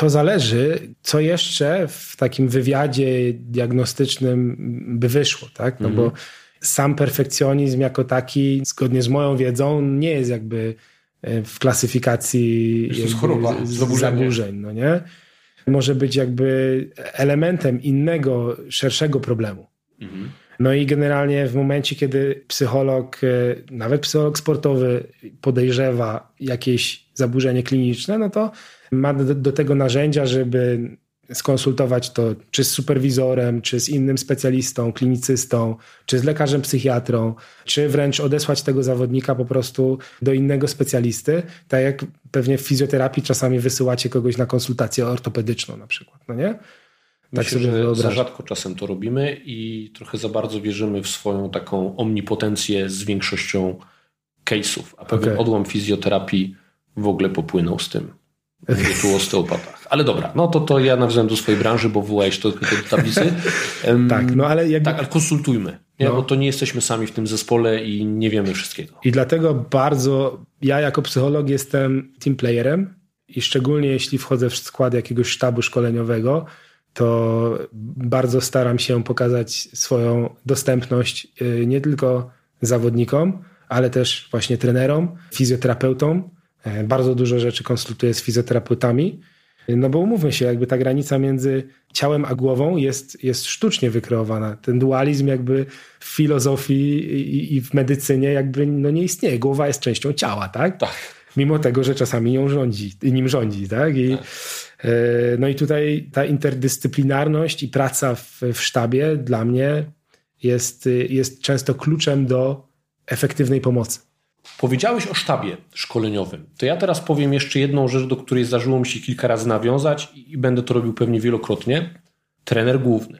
To zależy, co jeszcze w takim wywiadzie diagnostycznym by wyszło, tak? No mhm. bo sam perfekcjonizm jako taki, zgodnie z moją wiedzą, nie jest jakby e, w klasyfikacji choroba, zaburzeń, no nie? Może być jakby elementem innego, szerszego problemu. Mhm. No i generalnie w momencie, kiedy psycholog, e, nawet psycholog sportowy podejrzewa jakieś zaburzenie kliniczne, no to ma do, do tego narzędzia, żeby skonsultować to czy z superwizorem, czy z innym specjalistą, klinicystą, czy z lekarzem psychiatrą, czy wręcz odesłać tego zawodnika po prostu do innego specjalisty, tak jak pewnie w fizjoterapii czasami wysyłacie kogoś na konsultację ortopedyczną na przykład, no nie? Tak Myślę, sobie że za rzadko czasem to robimy i trochę za bardzo wierzymy w swoją taką omnipotencję z większością case'ów, a pewien okay. odłam fizjoterapii w ogóle popłynął z tym. Mówię tu o osteopatach. Ale dobra, no to, to ja nawiązałem do swojej branży, bo wywołałeś to tylko do tablicy. Tak, no ale jakby... Tak, ale konsultujmy, nie? No. bo to nie jesteśmy sami w tym zespole i nie wiemy wszystkiego. I dlatego bardzo, ja jako psycholog jestem team playerem i szczególnie jeśli wchodzę w skład jakiegoś sztabu szkoleniowego, to bardzo staram się pokazać swoją dostępność y, nie tylko zawodnikom, ale też właśnie trenerom, fizjoterapeutom. E, bardzo dużo rzeczy konsultuję z fizjoterapeutami, no bo umówmy się, jakby ta granica między ciałem a głową jest, jest sztucznie wykreowana. Ten dualizm jakby w filozofii i, i w medycynie jakby no nie istnieje. Głowa jest częścią ciała, tak? Tak. Mimo tego, że czasami ją rządzi, nim rządzi, tak? I, tak no i tutaj ta interdyscyplinarność i praca w, w sztabie dla mnie jest, jest często kluczem do efektywnej pomocy. Powiedziałeś o sztabie szkoleniowym. To ja teraz powiem jeszcze jedną rzecz, do której zdarzyło mi się kilka razy nawiązać i będę to robił pewnie wielokrotnie. Trener główny,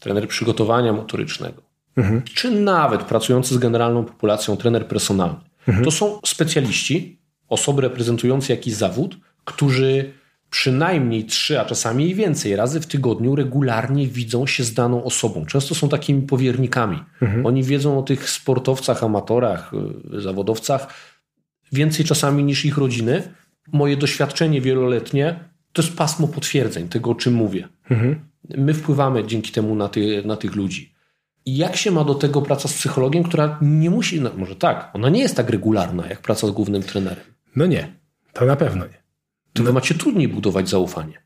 trener przygotowania motorycznego, mhm. czy nawet pracujący z generalną populacją trener personalny. Mhm. To są specjaliści, osoby reprezentujące jakiś zawód, którzy przynajmniej trzy, a czasami i więcej razy w tygodniu regularnie widzą się z daną osobą. Często są takimi powiernikami. Mhm. Oni wiedzą o tych sportowcach, amatorach, y, zawodowcach więcej czasami niż ich rodziny. Moje doświadczenie wieloletnie to jest pasmo potwierdzeń tego, o czym mówię. Mhm. My wpływamy dzięki temu na, ty, na tych ludzi. I jak się ma do tego praca z psychologiem, która nie musi, no może tak, ona nie jest tak regularna jak praca z głównym trenerem. No nie, to na pewno nie. To wy macie trudniej budować zaufanie.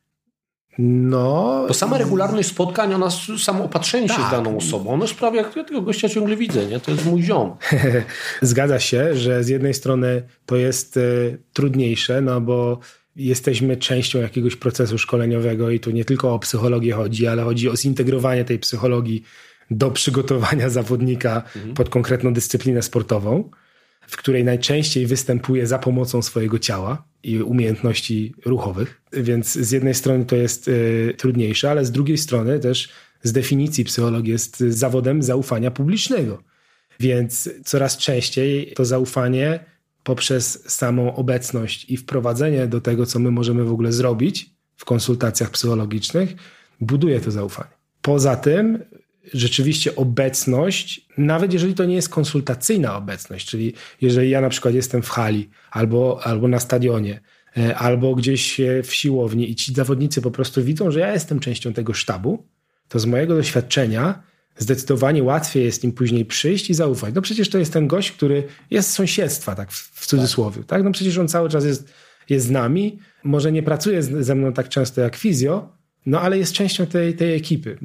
No. Bo sama regularność spotkań, ona samo opatrzenie tak. się z tak. daną osobą, ono sprawia, jak ja tego gościa ciągle widzę, nie? To jest mój ziom. Zgadza się, że z jednej strony to jest y, trudniejsze, no bo jesteśmy częścią jakiegoś procesu szkoleniowego i tu nie tylko o psychologię chodzi, ale chodzi o zintegrowanie tej psychologii do przygotowania zawodnika mhm. pod konkretną dyscyplinę sportową w której najczęściej występuje za pomocą swojego ciała i umiejętności ruchowych. Więc z jednej strony to jest y, trudniejsze, ale z drugiej strony też z definicji psychologii jest zawodem zaufania publicznego. Więc coraz częściej to zaufanie poprzez samą obecność i wprowadzenie do tego, co my możemy w ogóle zrobić w konsultacjach psychologicznych, buduje to zaufanie. Poza tym rzeczywiście obecność, nawet jeżeli to nie jest konsultacyjna obecność, czyli jeżeli ja na przykład jestem w hali albo, albo na stadionie, e, albo gdzieś w siłowni i ci zawodnicy po prostu widzą, że ja jestem częścią tego sztabu, to z mojego doświadczenia zdecydowanie łatwiej jest im później przyjść i zaufać. No przecież to jest ten gość, który jest z sąsiedztwa, tak w cudzysłowie. Tak. tak? No przecież on cały czas jest, jest z nami, może nie pracuje ze mną tak często jak fizjo, no ale jest częścią tej, tej ekipy.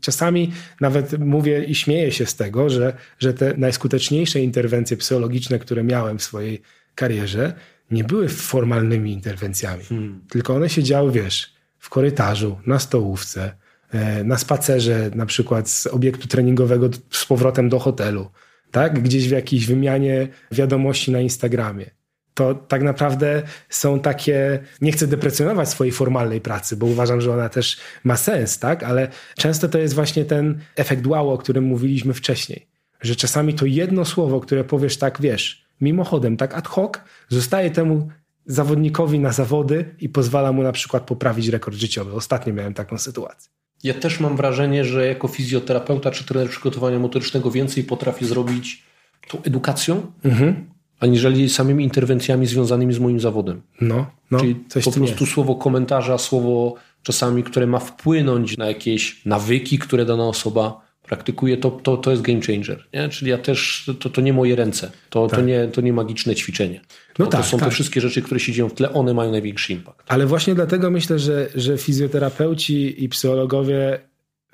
Czasami nawet mówię i śmieję się z tego, że, że te najskuteczniejsze interwencje psychologiczne, które miałem w swojej karierze, nie były formalnymi interwencjami, hmm. tylko one się działy, wiesz, w korytarzu, na stołówce, e, na spacerze na przykład z obiektu treningowego z powrotem do hotelu, tak? Gdzieś w jakiejś wymianie wiadomości na Instagramie. To tak naprawdę są takie, nie chcę deprecjonować swojej formalnej pracy, bo uważam, że ona też ma sens, tak? Ale często to jest właśnie ten efekt wow, o którym mówiliśmy wcześniej. Że czasami to jedno słowo, które powiesz tak, wiesz, mimochodem, tak ad hoc, zostaje temu zawodnikowi na zawody i pozwala mu na przykład poprawić rekord życiowy. Ostatnio miałem taką sytuację. Ja też mam wrażenie, że jako fizjoterapeuta czy trener przygotowania motorycznego więcej potrafię zrobić tą edukacją, mhm. Aniżeli samymi interwencjami związanymi z moim zawodem. No, no Czyli po prostu jest. słowo komentarza, słowo czasami, które ma wpłynąć na jakieś nawyki, które dana osoba praktykuje, to, to, to jest game changer. Nie? Czyli ja też, to, to nie moje ręce, to, tak. to, nie, to nie magiczne ćwiczenie. No to, tak, to są tak. te wszystkie rzeczy, które się dzieją w tle, one mają największy impact. Ale właśnie dlatego myślę, że, że fizjoterapeuci i psychologowie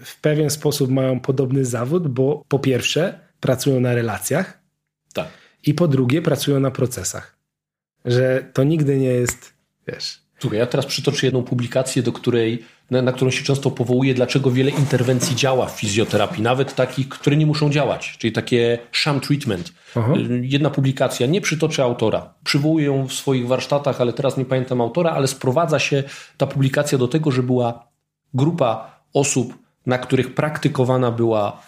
w pewien sposób mają podobny zawód, bo po pierwsze pracują na relacjach tak. I po drugie pracują na procesach. Że to nigdy nie jest, wiesz, Słuchaj, ja teraz przytoczę jedną publikację, do której, na, na, którą się często powołuje, dlaczego wiele interwencji działa w fizjoterapii, nawet takich, które nie muszą działać, czyli takie sham treatment. Aha. Jedna publikacja, nie przytoczę autora, przywołuję ją w swoich warsztatach, ale teraz nie pamiętam autora, ale sprowadza się ta publikacja do tego, że była grupa osób, na których praktykowana była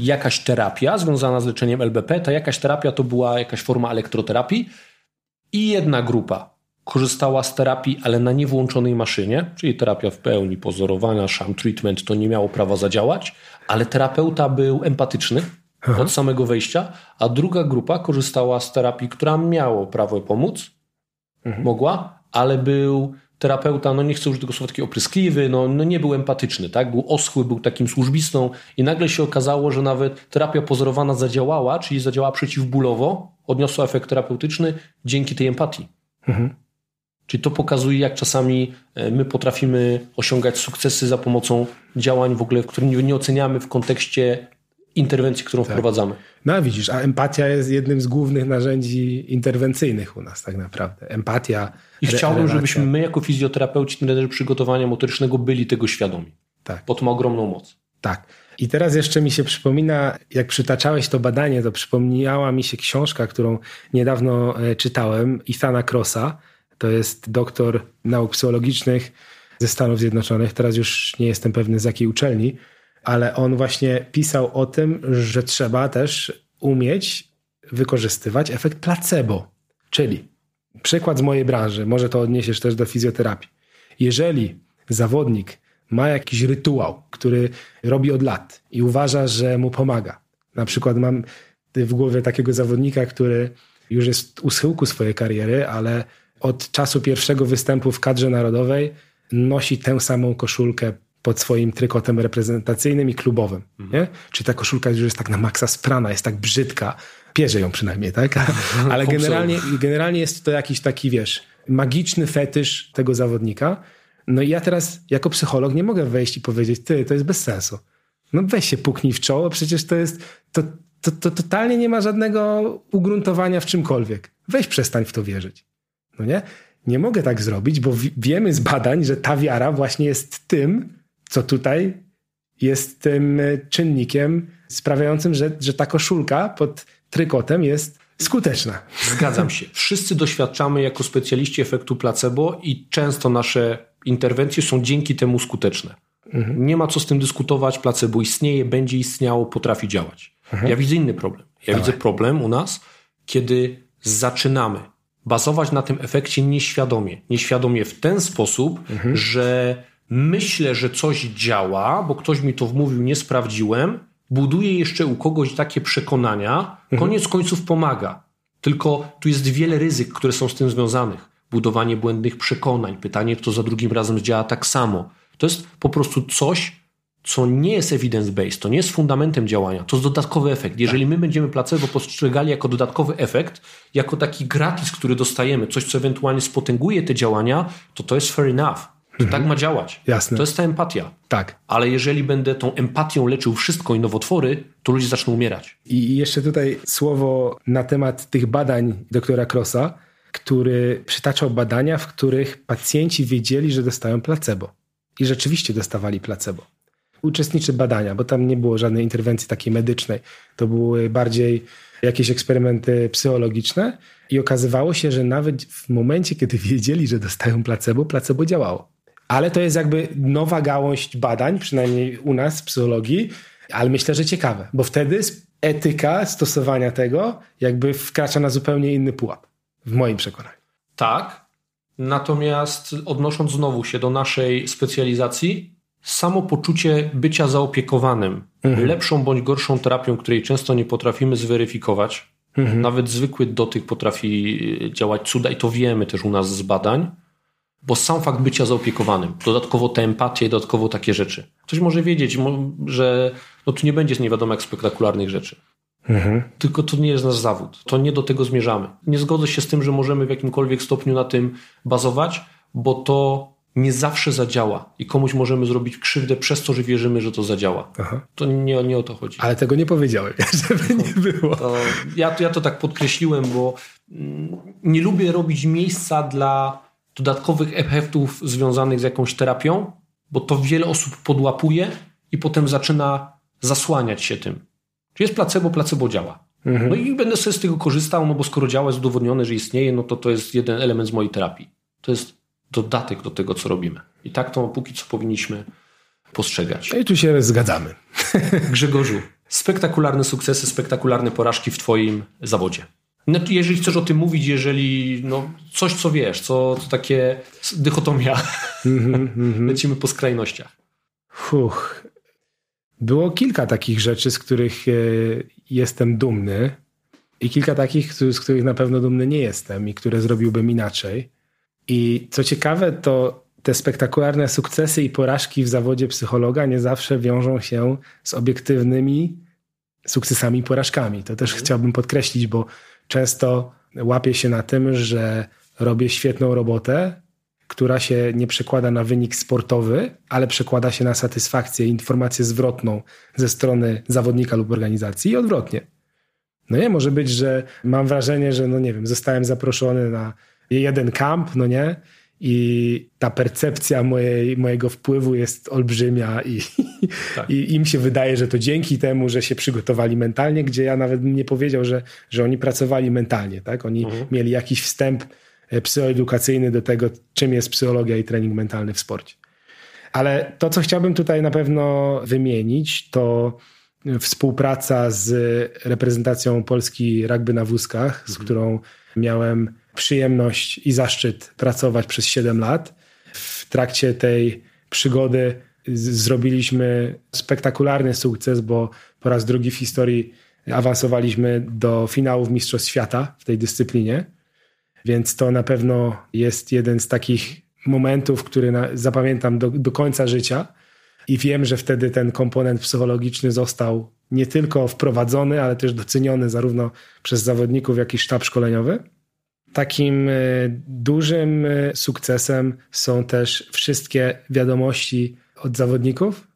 jakaś terapia związana z leczeniem LBP. Ta jakaś terapia to była jakaś forma elektroterapii i jedna grupa korzystała z terapii, ale na niewłączonej maszynie, czyli terapia w pełni pozorowana, sham treatment, to nie miało prawa zadziałać, ale terapeuta był empatyczny Aha. od samego wejścia, a druga grupa korzystała z terapii, która miała prawo pomóc, mhm. mogła, ale był terapeuta, no nie chcę użyć tego słowa, taki opryskliwy, no, no nie był empatyczny, tak? Był oschły, był takim służbistą i nagle się okazało, że nawet terapia pozorowana zadziałała, czyli zadziałała przeciwbólowo, odniosła efekt terapeutyczny dzięki tej empatii. Mhm. Czyli to pokazuje, jak czasami e, my potrafimy osiągać sukcesy za pomocą działań w ogóle, których nie oceniamy w kontekście interwencji, którą tak. wprowadzamy. No widzisz, a empatia jest jednym z głównych narzędzi interwencyjnych u nas tak naprawdę. Empatia. I chciałbym, relacja. żebyśmy my jako fizjoterapeuci, trenerzy przygotowania motorycznego byli tego świadomi. Tak. Bo to ma ogromną moc. Tak. I teraz jeszcze mi się przypomina, jak przytaczałeś to badanie, to przypomniała mi się książka, którą niedawno e, czytałem, Ithana Crossa, to jest doktor nauk psychologicznych ze Stanów Zjednoczonych. Teraz już nie jestem pewny z jakiej uczelni, ale on właśnie pisał o tym, że trzeba też umieć wykorzystywać efekt placebo. Czyli przykład z mojej branży, może to odniesiesz też do fizjoterapii. Jeżeli zawodnik ma jakiś rytuał, który robi od lat i uważa, że mu pomaga. Na przykład mam w głowie takiego zawodnika, który już jest u schyłku swojej kariery, ale od czasu pierwszego występu w kadrze narodowej nosi tę samą koszulkę pod swoim trykotem reprezentacyjnym i klubowym. Mhm. Nie? Czy ta koszulka już jest tak na maksa sprana, jest tak brzydka. Pierze ją przynajmniej, tak? Ale generalnie, generalnie jest to jakiś taki, wiesz, magiczny fetysz tego zawodnika. No i ja teraz jako psycholog nie mogę wejść i powiedzieć, ty, to jest bez sensu. No weź się puknij w czoło, przecież to jest, to, to, to totalnie nie ma żadnego ugruntowania w czymkolwiek. Weź przestań w to wierzyć. No nie? Nie mogę tak zrobić, bo wiemy z badań, że ta wiara właśnie jest tym, co tutaj jest tym e, czynnikiem sprawiającym, że, że ta koszulka pod trykotem jest skuteczna. Zgadzam się. Wszyscy doświadczamy jako specjaliści efektu placebo i często nasze interwencje są dzięki temu skuteczne. Mhm. Nie ma co z tym dyskutować. Placebo istnieje, będzie istniało, potrafi działać. Mhm. Ja widzę inny problem. Ja Dawaj. widzę problem u nas, kiedy zaczynamy bazować na tym efekcie nieświadomie. Nieświadomie w ten sposób, mhm. że myślę, że coś działa, bo ktoś mi to wmówił, nie sprawdziłem, buduję jeszcze u kogoś takie przekonania, mhm. koniec końców pomaga. Tylko tu jest wiele ryzyk, które są z tym związanych. Budowanie błędnych przekonań, pytanie, kto za drugim razem działa tak samo. To jest po prostu coś, co nie jest evidence-based, to nie jest fundamentem działania, to jest dodatkowy efekt. Jeżeli my będziemy placebo postrzegali jako dodatkowy efekt, jako taki gratis, który dostajemy, coś, co ewentualnie spotęguje te działania, to to jest fair enough. To mhm. tak ma działać. Jasne. To jest ta empatia. Tak. Ale jeżeli będę tą empatią leczył wszystko i nowotwory, to ludzie zaczną umierać. I jeszcze tutaj słowo na temat tych badań doktora Crossa, który przytaczał badania, w których pacjenci wiedzieli, że dostają placebo. i rzeczywiście dostawali placebo. Uczestniczy badania, bo tam nie było żadnej interwencji takiej medycznej. To były bardziej jakieś eksperymenty psychologiczne i okazywało się, że nawet w momencie, kiedy wiedzieli, że dostają placebo, placebo działało. Ale to jest jakby nowa gałąź badań, przynajmniej u nas w psychologii, ale myślę, że ciekawe, bo wtedy etyka stosowania tego jakby wkracza na zupełnie inny pułap, w moim przekonaniu. Tak, natomiast odnosząc znowu się do naszej specjalizacji, samo poczucie bycia zaopiekowanym mhm. lepszą bądź gorszą terapią, której często nie potrafimy zweryfikować, mhm. nawet zwykły dotyk potrafi działać cuda i to wiemy też u nas z badań, bo sam fakt bycia zaopiekowanym, dodatkowo te empatie, dodatkowo takie rzeczy. Ktoś może wiedzieć, że no tu nie będzie nie wiadomo jak spektakularnych rzeczy. Mhm. Tylko to nie jest nasz zawód. To nie do tego zmierzamy. Nie zgodzę się z tym, że możemy w jakimkolwiek stopniu na tym bazować, bo to nie zawsze zadziała i komuś możemy zrobić krzywdę przez to, że wierzymy, że to zadziała. Aha. To nie, nie o to chodzi. Ale tego nie powiedziałem, żeby nie było. To ja, ja to tak podkreśliłem, bo mm, nie lubię robić miejsca dla dodatkowych efektów związanych z jakąś terapią, bo to wiele osób podłapuje i potem zaczyna zasłaniać się tym. Czy jest placebo, placebo działa. Mhm. No i będę sobie z tego korzystał, no bo skoro działa, jest udowodnione, że istnieje, no to to jest jeden element z mojej terapii. To jest dodatek do tego, co robimy. I tak to póki co powinniśmy postrzegać. No i tu się zgadzamy. Grzegorzu, spektakularne sukcesy, spektakularne porażki w Twoim zawodzie. No, jeżeli chcesz o tym mówić, jeżeli no, coś, co wiesz, co to takie dychotomia, mm -hmm, lecimy po skrajnościach. Fuch. Było kilka takich rzeczy, z których e, jestem dumny i kilka takich, z których na pewno dumny nie jestem i które zrobiłbym inaczej. I co ciekawe, to te spektakularne sukcesy i porażki w zawodzie psychologa nie zawsze wiążą się z obiektywnymi sukcesami i porażkami. To też mhm. chciałbym podkreślić, bo często łapię się na tym, że robię świetną robotę, która się nie przekłada na wynik sportowy, ale przekłada się na satysfakcję, informację zwrotną ze strony zawodnika lub organizacji i odwrotnie. No nie, może być, że mam wrażenie, że no nie wiem, zostałem zaproszony na jeden kamp, no nie, i ta percepcja mojej, mojego wpływu jest olbrzymia i, tak. i im się wydaje, że to dzięki temu, że się przygotowali mentalnie, gdzie ja nawet bym nie powiedział, że, że oni pracowali mentalnie, tak? Oni mhm. mieli jakiś wstęp e, psychoedukacyjny do tego, czym jest psychologia i trening mentalny w sporcie. Ale to, co chciałbym tutaj na pewno wymienić, to współpraca z reprezentacją Polski rugby na wózkach, z mhm. którą miałem przyjemność i zaszczyt pracować przez 7 lat. W trakcie tej przygody zrobiliśmy spektakularny sukces, bo po raz drugi w historii awansowaliśmy do finałów Mistrzostw Świata w tej dyscyplinie. Więc to na pewno jest jeden z takich momentów, który zapamiętam do, do końca życia. I wiem, że wtedy ten komponent psychologiczny został nie tylko wprowadzony, ale też doceniony zarówno przez zawodników, jak i sztab szkoleniowy. Takim e, dużym e, sukcesem są też wszystkie wiadomości od zawodników,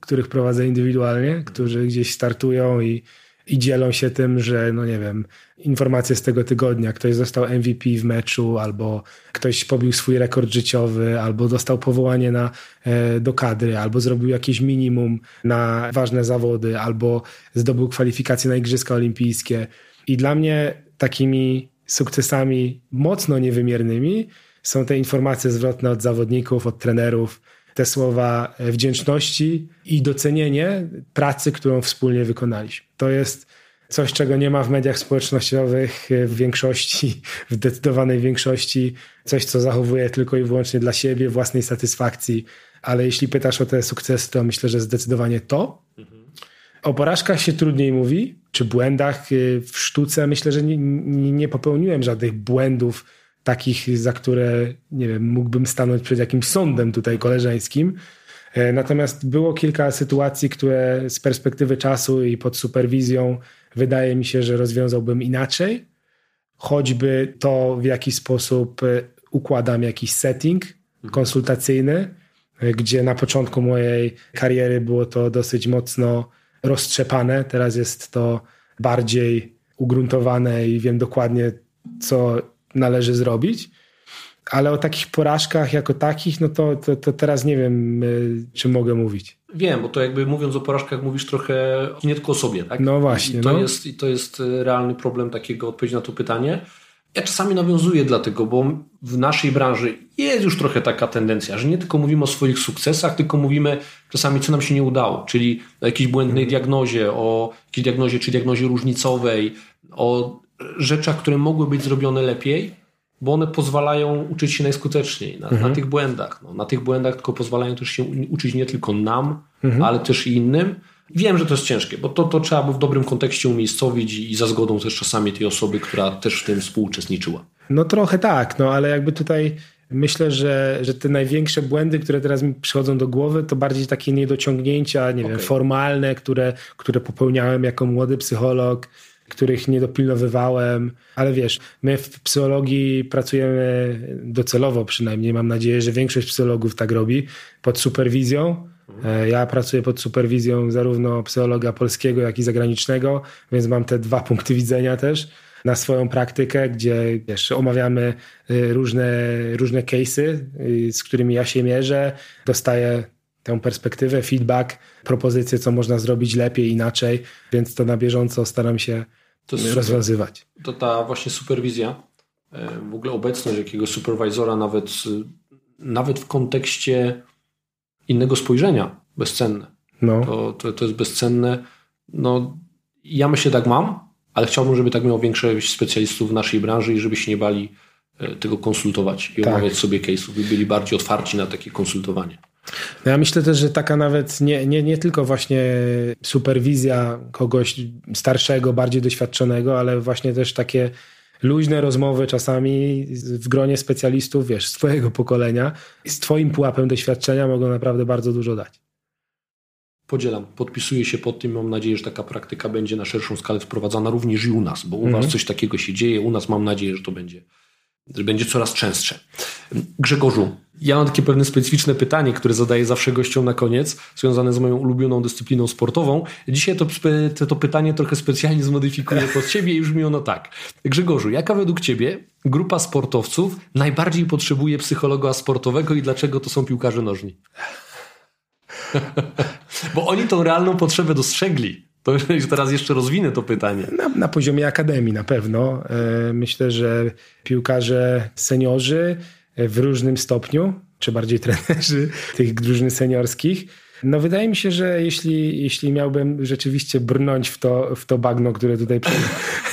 których prowadzę indywidualnie, którzy gdzieś startują i, i dzielą się tym, że, no nie wiem, informacje z tego tygodnia, ktoś został MVP w meczu, albo ktoś pobił swój rekord życiowy, albo dostał powołanie na, e, do kadry, albo zrobił jakieś minimum na ważne zawody, albo zdobył kwalifikacje na Igrzyska Olimpijskie. I dla mnie takimi sukcesami mocno niewymiernymi są te informacje zwrotne od zawodników, od trenerów, te słowa wdzięczności i docenienie pracy, którą wspólnie wykonaliśmy. To jest coś, czego nie ma w mediach społecznościowych w większości, w zdecydowanej większości, coś, co zachowuje tylko i wyłącznie dla siebie, własnej satysfakcji. Ale jeśli pytasz o te sukcesy, to myślę, że zdecydowanie to. O porażkach się trudniej mówi, czy błędach y, w sztuce. Myślę, że nie, nie popełniłem żadnych błędów takich, za które nie wiem, mógłbym stanąć przed jakimś sądem tutaj koleżeńskim. E, natomiast było kilka sytuacji, które z perspektywy czasu i pod superwizją wydaje mi się, że rozwiązałbym inaczej. Choćby to, w jaki sposób e, układam jakiś setting konsultacyjny, e, gdzie na początku mojej kariery było to dosyć mocno roztrzepane. Teraz jest to bardziej ugruntowane i wiem dokładnie, co należy zrobić. Ale o takich porażkach jako takich, no to, to, to teraz nie wiem, y, czy mogę mówić. Wiem, bo to jakby mówiąc o porażkach mówisz trochę nie tylko o sobie, tak? No właśnie. I to, no. Jest, I to jest y, realny problem takiego odpowiedzi na to pytanie. Ja czasami nawiązuję dlatego, bo w naszej branży jest już trochę taka tendencja, że nie tylko mówimy o swoich sukcesach, tylko mówimy czasami, co nam się nie udało, czyli o jakiejś błędnej diagnozie, o jakiejś diagnozie czy diagnozie różnicowej, o rzeczach, które mogły być zrobione lepiej, bo one pozwalają uczyć się najskuteczniej na, mhm. na tych błędach. No, na tych błędach tylko pozwalają też się uczyć nie tylko nam, mhm. ale też innym. Wiem, że to jest ciężkie, bo to, to trzeba by w dobrym kontekście umiejscowić i za zgodą też czasami tej osoby, która też w tym współuczestniczyła. No trochę tak, no ale jakby tutaj myślę, że, że te największe błędy, które teraz mi przychodzą do głowy, to bardziej takie niedociągnięcia, nie okay. wiem, formalne, które, które popełniałem jako młody psycholog, których nie dopilnowywałem, ale wiesz, my w psychologii pracujemy docelowo przynajmniej, mam nadzieję, że większość psychologów tak robi, pod superwizją. E, ja pracuję pod superwizją zarówno psychologa polskiego, jak i zagranicznego, więc mam te dwa punkty widzenia też na swoją praktykę, gdzie wiesz, omawiamy y, różne, różne case'y, y, z którymi ja się mierzę, dostaję tę perspektywę, feedback, propozycje, co można zrobić lepiej, inaczej, więc to na bieżąco staram się to rozwiązywać. To ta właśnie superwizja, e, w ogóle obecność jakiegoś superwizora nawet, nawet w kontekście innego spojrzenia bezcenne. No. To, to, to jest bezcenne. No, ja myślę, tak mam, ale chciałbym, żeby tak miało większość specjalistów w naszej branży i żeby się nie bali e, tego konsultować i tak. omawiać sobie case'ów, by byli bardziej otwarci na takie konsultowanie. No ja myślę też, że taka nawet nie, nie, nie tylko właśnie superwizja kogoś starszego, bardziej doświadczonego, ale właśnie też takie luźne rozmowy czasami w gronie specjalistów, wiesz, z twojego pokolenia, z twoim pułapem doświadczenia mogą naprawdę bardzo dużo dać. Podzielam, podpisuję się pod tym. Mam nadzieję, że taka praktyka będzie na szerszą skalę wprowadzana również i u nas, bo u mhm. Was coś takiego się dzieje. U nas mam nadzieję, że to będzie, będzie coraz częstsze. Grzegorzu, ja mam takie pewne specyficzne pytanie, które zadaję zawsze gościom na koniec, związane z moją ulubioną dyscypliną sportową. Dzisiaj to, to, pytanie trochę specjalnie zmodyfikuję pod Ciebie i już mi ono tak. Grzegorzu, jaka według Ciebie grupa sportowców najbardziej potrzebuje psychologa sportowego i dlaczego to są piłkarze nożni? Bo oni tą realną potrzebę dostrzegli. To teraz jeszcze rozwinę to pytanie. Na, na poziomie akademii na pewno. E, myślę, że piłkarze seniorzy w różnym stopniu, czy bardziej trenerzy tych drużyn seniorskich, no wydaje mi się, że jeśli, jeśli miałbym rzeczywiście brnąć w to, w to bagno, które tutaj przed,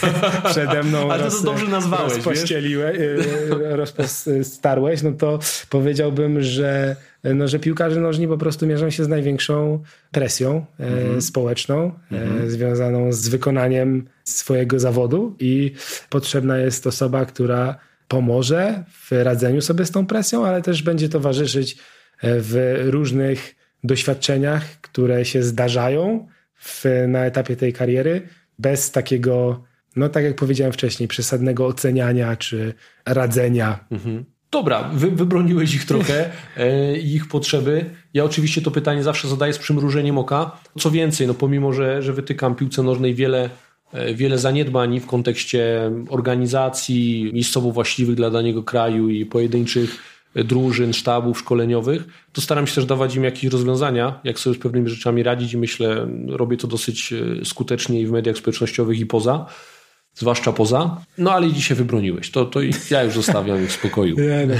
przede mną Ale to roz, dobrze nazwałeś, rozpościeliłeś, e, rozpostarłeś, no to powiedziałbym, że, no, że piłkarze nożni po prostu mierzą się z największą presją e, mhm. społeczną e, mhm. związaną z wykonaniem swojego zawodu i potrzebna jest osoba, która pomoże w radzeniu sobie z tą presją, ale też będzie towarzyszyć w różnych doświadczeniach, które się zdarzają w, na etapie tej kariery, bez takiego, no tak jak powiedziałem wcześniej, przesadnego oceniania czy radzenia. Mhm. Dobra, wy, wybroniłeś ich trochę e, ich potrzeby. Ja oczywiście to pytanie zawsze zadaję z przymrużeniem oka. Co więcej, no pomimo, że, że wytykam piłce nożnej wiele, e, wiele zaniedbań w kontekście organizacji miejscowo właściwych dla danego kraju i pojedynczych drużyn, sztabów szkoleniowych, to staram się też dawać im jakieś rozwiązania, jak sobie z pewnymi rzeczami radzić i myślę, robię to dosyć e, skutecznie i w mediach społecznościowych i poza zwłaszcza poza. No ale dzisiaj wybroniłeś, to, to ja już zostawiam ich w spokoju. Nie, no.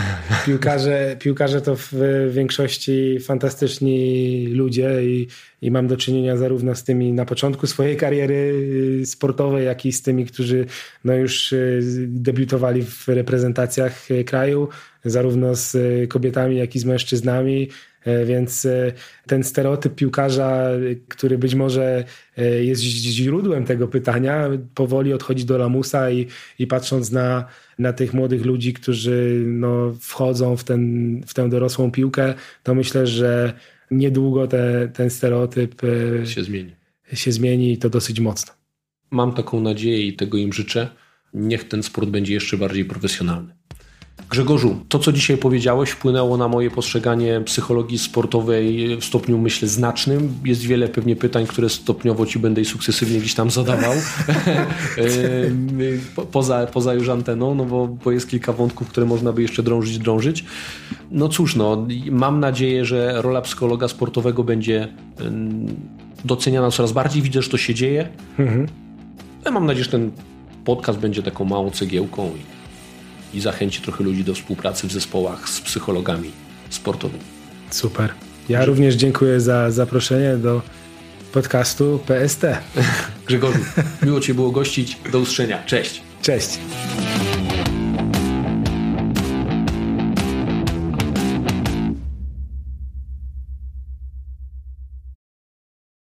piłkarze, piłkarze to w większości fantastyczni ludzie i, i mam do czynienia zarówno z tymi na początku swojej kariery y, sportowej, jak i z tymi, którzy no już y, debiutowali w reprezentacjach kraju, zarówno z kobietami, jak i z mężczyznami. E, więc e, ten stereotyp piłkarza, który być może e, jest źródłem tego pytania, powoli odchodzi do lamusa i, i patrząc na, na tych młodych ludzi, którzy no, wchodzą w, ten, w tę dorosłą piłkę, to myślę, że niedługo te, ten stereotyp się zmieni. się zmieni i to dosyć mocno. Mam taką nadzieję i tego im życzę. Niech ten sport będzie jeszcze bardziej profesjonalny. Grzegorzu, to co dzisiaj powiedziałeś wpłynęło na moje postrzeganie psychologii sportowej w stopniu, myślę, znacznym. Jest wiele pewnie pytań, które stopniowo ci będę i sukcesywnie gdzieś tam zadawał. poza, poza już anteną, no bo, bo jest kilka wątków, które można by jeszcze drążyć, drążyć. No cóż, no, mam nadzieję, że rola psychologa sportowego będzie doceniana coraz bardziej. Widzę, że to się dzieje. Mhm. Ja mam nadzieję, że ten podcast będzie taką małą cegiełką i zachęci trochę ludzi do współpracy w zespołach z psychologami sportowymi. Super. Ja również dziękuję za zaproszenie do podcastu PST. Grzegorzu, miło Cię było gościć. Do usłyszenia. Cześć. Cześć.